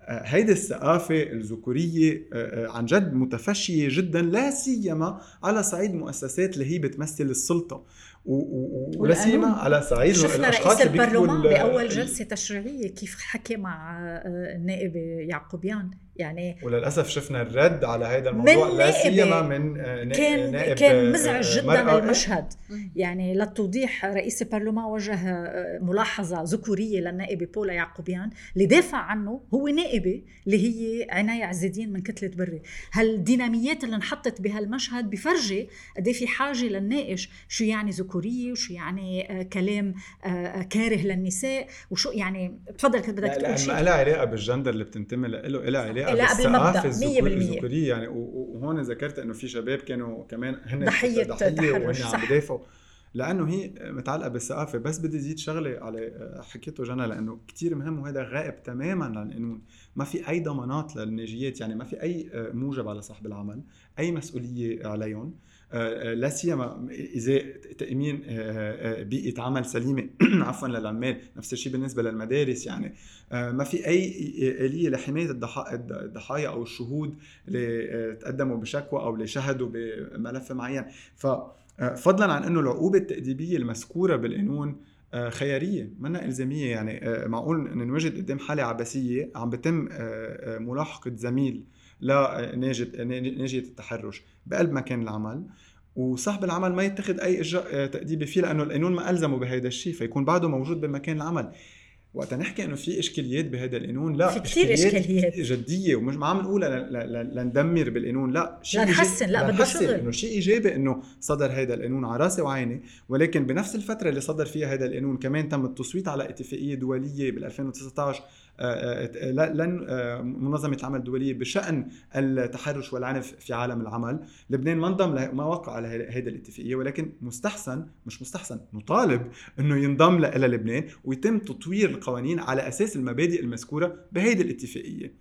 هيدي الثقافة الذكورية عن جد متفشية جدا لا سيما على صعيد مؤسسات اللي هي بتمثل السلطة. ولا سيما على صعيد شفنا رئيس البرلمان بأول جلسة تشريعية كيف حكى مع النائب يعقوبيان. يعني وللأسف شفنا الرد على هذا الموضوع لا سيما من آه، كان نائب كان مزعج آه، جدا المشهد. يعني للتوضيح رئيس البرلمان وجه آه، ملاحظة ذكورية للنائبه بولا يعقوبيان اللي دافع عنه هو نائبة اللي هي عناية عز الدين من كتلة بري. هالديناميات اللي انحطت بهالمشهد بفرجي قد إيه في حاجة للناقش؟ شو يعني ذكورية؟ وشو يعني كلام كاره للنساء؟ وشو يعني تفضل كنت بدك تقول شيء. لا لها علاقة بالجندر اللي بتنتمي له لها علاقة لا بالمبدا 100% الذكوريه يعني وهون ذكرت إنه في شباب كانوا كمان هن ضحية تحرش وهن عم بدافعوا. لأنه هي متعلقة بالثقافة بس بدي زيد شغلة على حكيته جنى لأنه كتير مهم وهذا غائب تماما عن القانون ما في أي ضمانات للناجيات يعني ما في أي موجب على صاحب العمل أي مسؤولية عليهم. لا سيما إذا تأمين آه، بيئة عمل سليمة. [coughs] عفوا للعمال نفس الشيء بالنسبة للمدارس يعني. ما في أي آلية لحماية الضحايا أو الشهود اللي تقدموا بشكوى أو اللي شهدوا بملف معين. ففضلا عن إنه العقوبة التأديبية المذكورة بالقانون خياريه منا إلزامية يعني. معقول ننوجد قدام حالة عبثيه عم بتم ملاحقة زميل لناجية التحرش بقلب مكان العمل. وصاحب العمل ما يتخذ أي إجراء تاديبي فيه لأنه القانون ما ألزمه بهذا الشيء فيكون بعده موجود بمكان العمل. وقت نحكي إنه في إشكاليات بهذا القانون لا في كثير إشكاليات جدية ومش ما عم نقولها لندمر بالقانون لا شيء لنحسن لا بده شغل. إنه شيء إيجابي إنه صدر هذا القانون على راسي وعيني. ولكن بنفس الفترة اللي صدر فيها هذا القانون كمان تم التصويت على اتفاقية دولية بال 2019 لن منظمة العمل الدولية بشأن التحرش والعنف في عالم العمل، لبنان ما انضم ما وقع على هذه الاتفاقية ولكن مستحسن مش مستحسن نطالب إنه ينضم إلى لبنان ويتم تطوير القوانين على أساس المبادئ المذكورة بهذه الاتفاقية.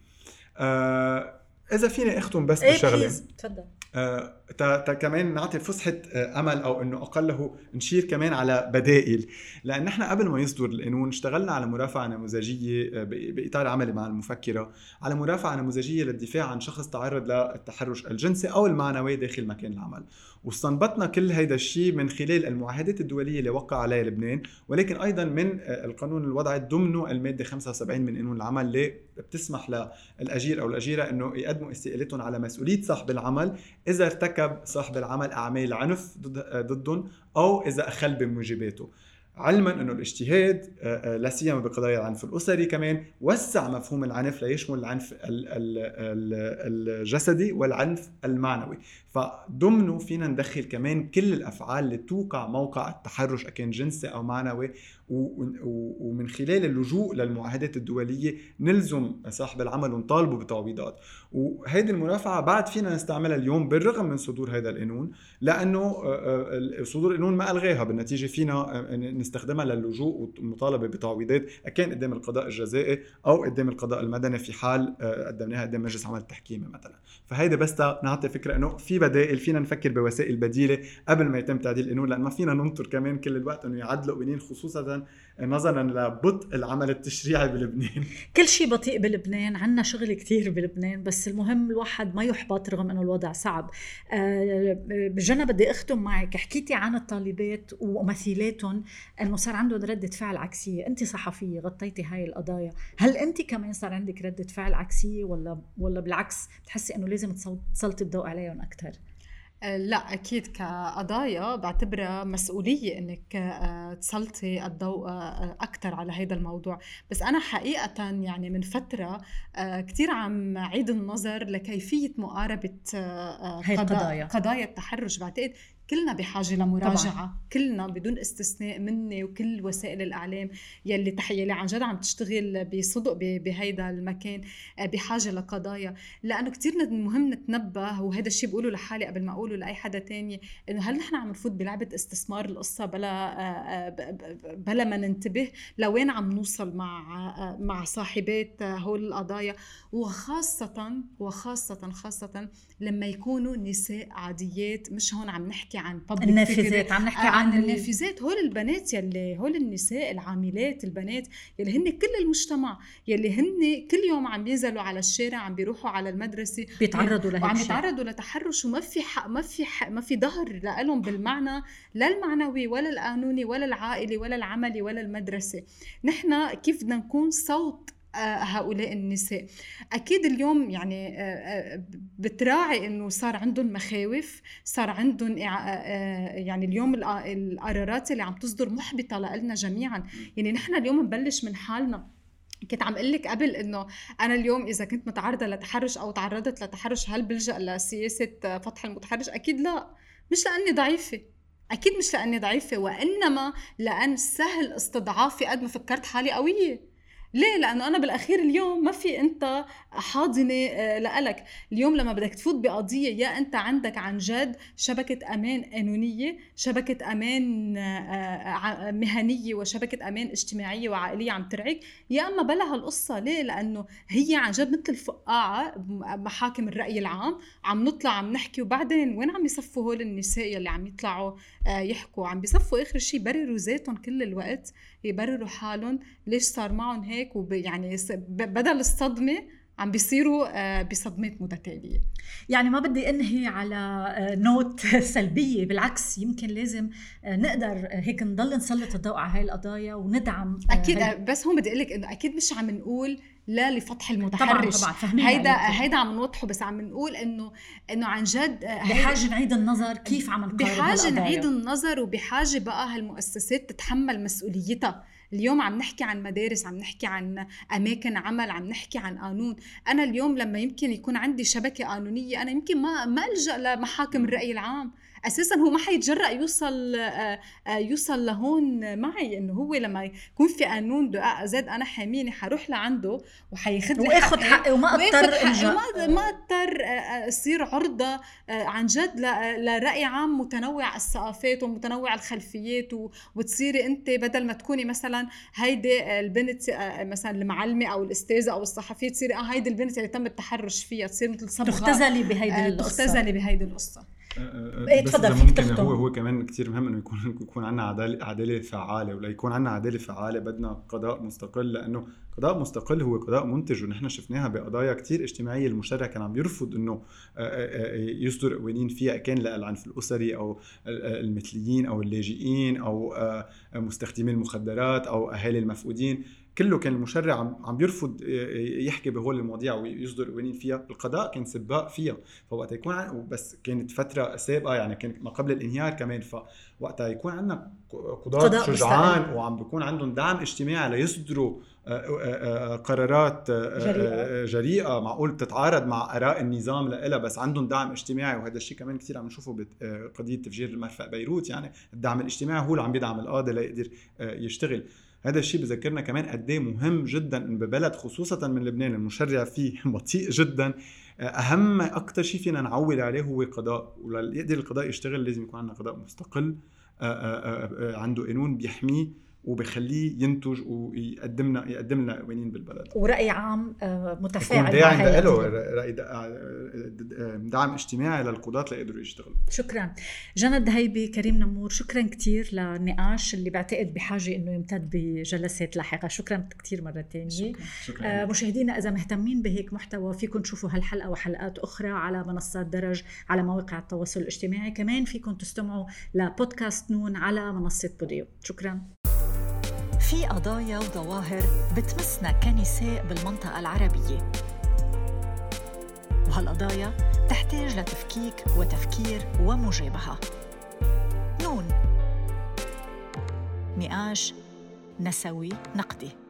إذا فيني أختم بس إيه، بشغلة. تفضل. آه كمان نعطي فسحة آه أمل أو إنه اقله نشير كمان على بدائل. لأن نحن قبل ما يصدر القانون اشتغلنا على مرافعة نموذجية آه بإطار عملي مع المفكرة على مرافعة نموذجية للدفاع عن شخص تعرض للتحرش الجنسي أو المعنوي داخل مكان العمل. واستنبطنا كل هيدا الشيء من خلال المعاهدات الدولية اللي وقع عليها لبنان ولكن أيضا من آه، القانون الوضعي ضمنه المادة 75 من قانون العمل اللي بتسمح للأجير أو الأجيرة إنه يقدموا استقالتهم على مسؤولية صاحب العمل إذا ارتكب صاحب العمل أعمال عنف آه، ضدهم أو إذا أخل بموجباته. علما أنه الاجتهاد آه، لا سيما بقضايا العنف الأسري كمان وسع مفهوم العنف ليشمل العنف الجسدي والعنف المعنوي. فضمنه فينا ندخل كمان كل الأفعال اللي توقع موقع التحرش اكان جنسي أو معنوي ومن خلال اللجوء للمعاهدات الدولية نلزم صاحب العمل ونطالبه بتعويضات. وهيدي المرافعة بعد فينا نستعملها اليوم بالرغم من صدور هذا القانون لأنه آه، آه، صدور القانون ما ألغاها. بالنتيجة فينا آه، نستخدمها للجوء والمطالبة بتعويضات اكان قدام القضاء الجزائي أو قدام القضاء المدني في حال قدمناها قدام مجلس عمل التحكيمي مثلا. فهيدا بس نعطي فكرة إنه في بدائل فينا نفكر بوسائل بديلة قبل ما يتم تعديل القانون لأن ما فينا ننطر كمان كل الوقت إنه يعدلوا قوانين خصوصا نظرا لبطء العمل التشريعي بلبنان. كل شيء بطيء بلبنان عندنا شغل كثير بلبنان بس المهم الواحد ما يحبط رغم إنه الوضع صعب. بجنى بدي أختم معك حكيتي عن الطالبات ومثيلاتهم إنه صار عندهم ردة فعل عكسية. أنت صحفية غطيتي هاي القضايا. هل أنت كمان صار عندك ردة فعل عكسية ولا ولا بالعكس بتحسي إنه لازم تسلطي الضوء عليهم أكثر لا أكيد كقضايا بعتبرها مسؤولية إنك آه، تسلطي الضوء آه، أكثر على هذا الموضوع. بس أنا حقيقة يعني من فترة كثير عم عيد النظر لكيفية مقاربة قضايا. قضايا التحرش. بعتقد كلنا بحاجة لمراجعة. طبعا. كلنا بدون استثناء مني وكل وسائل الإعلام يلي تح... يلي عن جد عم تشتغل بصدق بهيدا المكان آه، بحاجة لقضايا. لأنه كتير مهم نتنبه وهذا الشيء بقوله لحالي قبل ما أقوله لأي حدا تاني إنه هل نحن عم نفوت بلعبة استثمار القصة بلا آه، آه، بلا ما ننتبه؟ لوين عم نوصل مع مع صاحبات هول القضايا؟ وخاصة وخاصة خاصة لما يكونوا نساء عاديات مش هون عم نحكي نحكي عن النافذات عم نحكي آه، عن, عن النافذات. هول البنات يلي هول النساء العاملات البنات يلي هن كل المجتمع يلي هن كل يوم عم ينزلوا على الشارع عم بيروحوا على المدرسة بيتعرضوا لهيك وعم يتعرضوا لتحرش وما في حق ما في حق ما في ظهر لهم بالمعنى لا المعنوي ولا القانوني ولا العائلي ولا العملي ولا المدرسة. نحن كيف بدنا نكون صوت هؤلاء النساء. أكيد اليوم يعني آه، آه، بتراعي إنه صار عندهم مخاوف صار عندهم يعني اليوم القرارات اللي عم تصدر محبطة لنا جميعا. يعني نحن اليوم نبلش من حالنا. كنت عم أقول لك قبل إنه أنا اليوم إذا كنت متعرضة لتحرش أو تعرضت لتحرش هل بلجأ لسياسة فتح المتحرش؟ أكيد لا. مش لأني ضعيفة. أكيد مش لأني ضعيفة وإنما لأن سهل استضعافي قد ما فكرت حالي قوية. ليه؟ لأنه أنا بالأخير اليوم ما في أنت حاضنة آه، لألك. اليوم لما بدك تفوت بقضية يا أنت عندك عن جد شبكة أمان قانونية شبكة أمان آه، آه، مهنية وشبكة أمان اجتماعية وعائلية عم ترعك يا أما بلا هالقصة. ليه؟ لأنه هي عن جد مثل الفقاعة محاكم الرأي العام. عم نطلع عم نحكي وبعدين وين عم يصفوا هول النساء اللي عم يطلعوا يحكوا؟ عم بيصفوا آخر شيء برروا ذاتهم كل الوقت. يبرروا حالهم ليش صار معهم هيك؟ ويعني بدل الصدمة عم بيصيروا آه، بصدمات متتالية. يعني ما بدي أنهي على آه، نوت سلبية بالعكس يمكن لازم آه، نقدر هيك نضل نسلط الضوء على هاي القضايا وندعم أكيد هاي... بس هون بدي أقول لك إنه أكيد مش عم نقول لا لفتح المتحرش طبعا طبعا هيدا هيدا عم نوضحه بس عم نقول إنه إنه عن جد بحاجة نعيد النظر كيف عم نقارب بحاجة نعيد النظر وبحاجة بقى هالمؤسسات تتحمل مسؤوليتها. اليوم عم نحكي عن مدارس عم نحكي عن أماكن عمل عم نحكي عن قانون. أنا اليوم لما يمكن يكون عندي شبكة قانونية أنا يمكن ما ما ألجأ لمحاكم الرأي العام. أساسا هو ما حيتجرأ يوصل آه، آه، يوصل لهون معي إنه هو لما يكون في قانون زاد أنا حاميني حروح لعنده وحياخذ لي واخذ حقي وما اضطر ما ما أضطر آه، أصير عرضة عن جد لرأي عام متنوع الثقافات ومتنوع الخلفيات وتصيري انت بدل ما تكوني مثلا هيدي البنت مثلا المعلمة أو الأستاذة أو الصحفية تصيري آه هيدي البنت اللي تم التحرش فيها تصير مثل صبغة تختزلي بهيدي القصة. تختزلي بهيدي القصة. تفضل فيك ممكن هو هو كمان كثير مهم إنه يكون [laughs] يكون عندنا عدالة عدالة فعالة ولا يكون عندنا عدالة فعالة بدنا قضاء مستقل لأنه قضاء مستقل هو قضاء منتج ونحن شفناها بقضايا كثير اجتماعية. المشرع كان عم يرفض إنه يصدر قوانين فيها كان للعنف الأسري أو المثليين أو اللاجئين أو مستخدمي المخدرات أو أهالي المفقودين. كله كان المشرع عم عم بيرفض يحكي بهول المواضيع ويصدر قوانين فيها. القضاء كان سباق فيها. فوقت يكون بس كانت فترة سابقة يعني كان ما قبل الانهيار كمان. فوقتها يكون عندنا قضاة شجعان وعم بيكون عندهم دعم اجتماعي ليصدروا قرارات جريئة. جريئة معقول تتعارض مع آراء النظام لها بس عندهم دعم اجتماعي وهذا الشيء كمان كثير عم نشوفه بقضيه تفجير المرفأ بيروت. يعني الدعم الاجتماعي هو اللي عم بيدعم القاضي ليقدر يشتغل. هذا الشيء بذكرنا كمان قد إيه مهم جدا ببلد خصوصا من لبنان. المشرع فيه [laughs] بطيء جدا. أهم أكثر شيء فينا نعول عليه هو قضاء. وليقدر القضاء يشتغل لازم يكون عندنا قضاء مستقل. عنده قانون بيحميه. وبخليه ينتج ويقدم لنا يقدم لنا قوانين بالبلد. ورأي عام آه، متفاعل داعم له رأي آه، دعم اجتماعي للقضاة ليقدروا يشتغلوا. شكرا. جنى هيبي كريم نمور شكرا كثير للنقاش اللي بعتقد بحاجة إنه يمتد بجلسات لاحقة. شكرا كثير مرة ثانية شكرا. شكرا. آه مشاهدينا إذا مهتمين بهيك محتوى فيكم تشوفوا هالحلقة وحلقات أخرى على منصات درج على مواقع التواصل الاجتماعي. كمان فيكم تستمعوا لبودكاست نون على منصة بوديو. شكرا. في قضايا وظواهر بتمسنا كنساء بالمنطقة العربية. وهالقضايا تحتاج لتفكيك وتفكير ومجابهة. نون. نقاش نسوي. نقدي.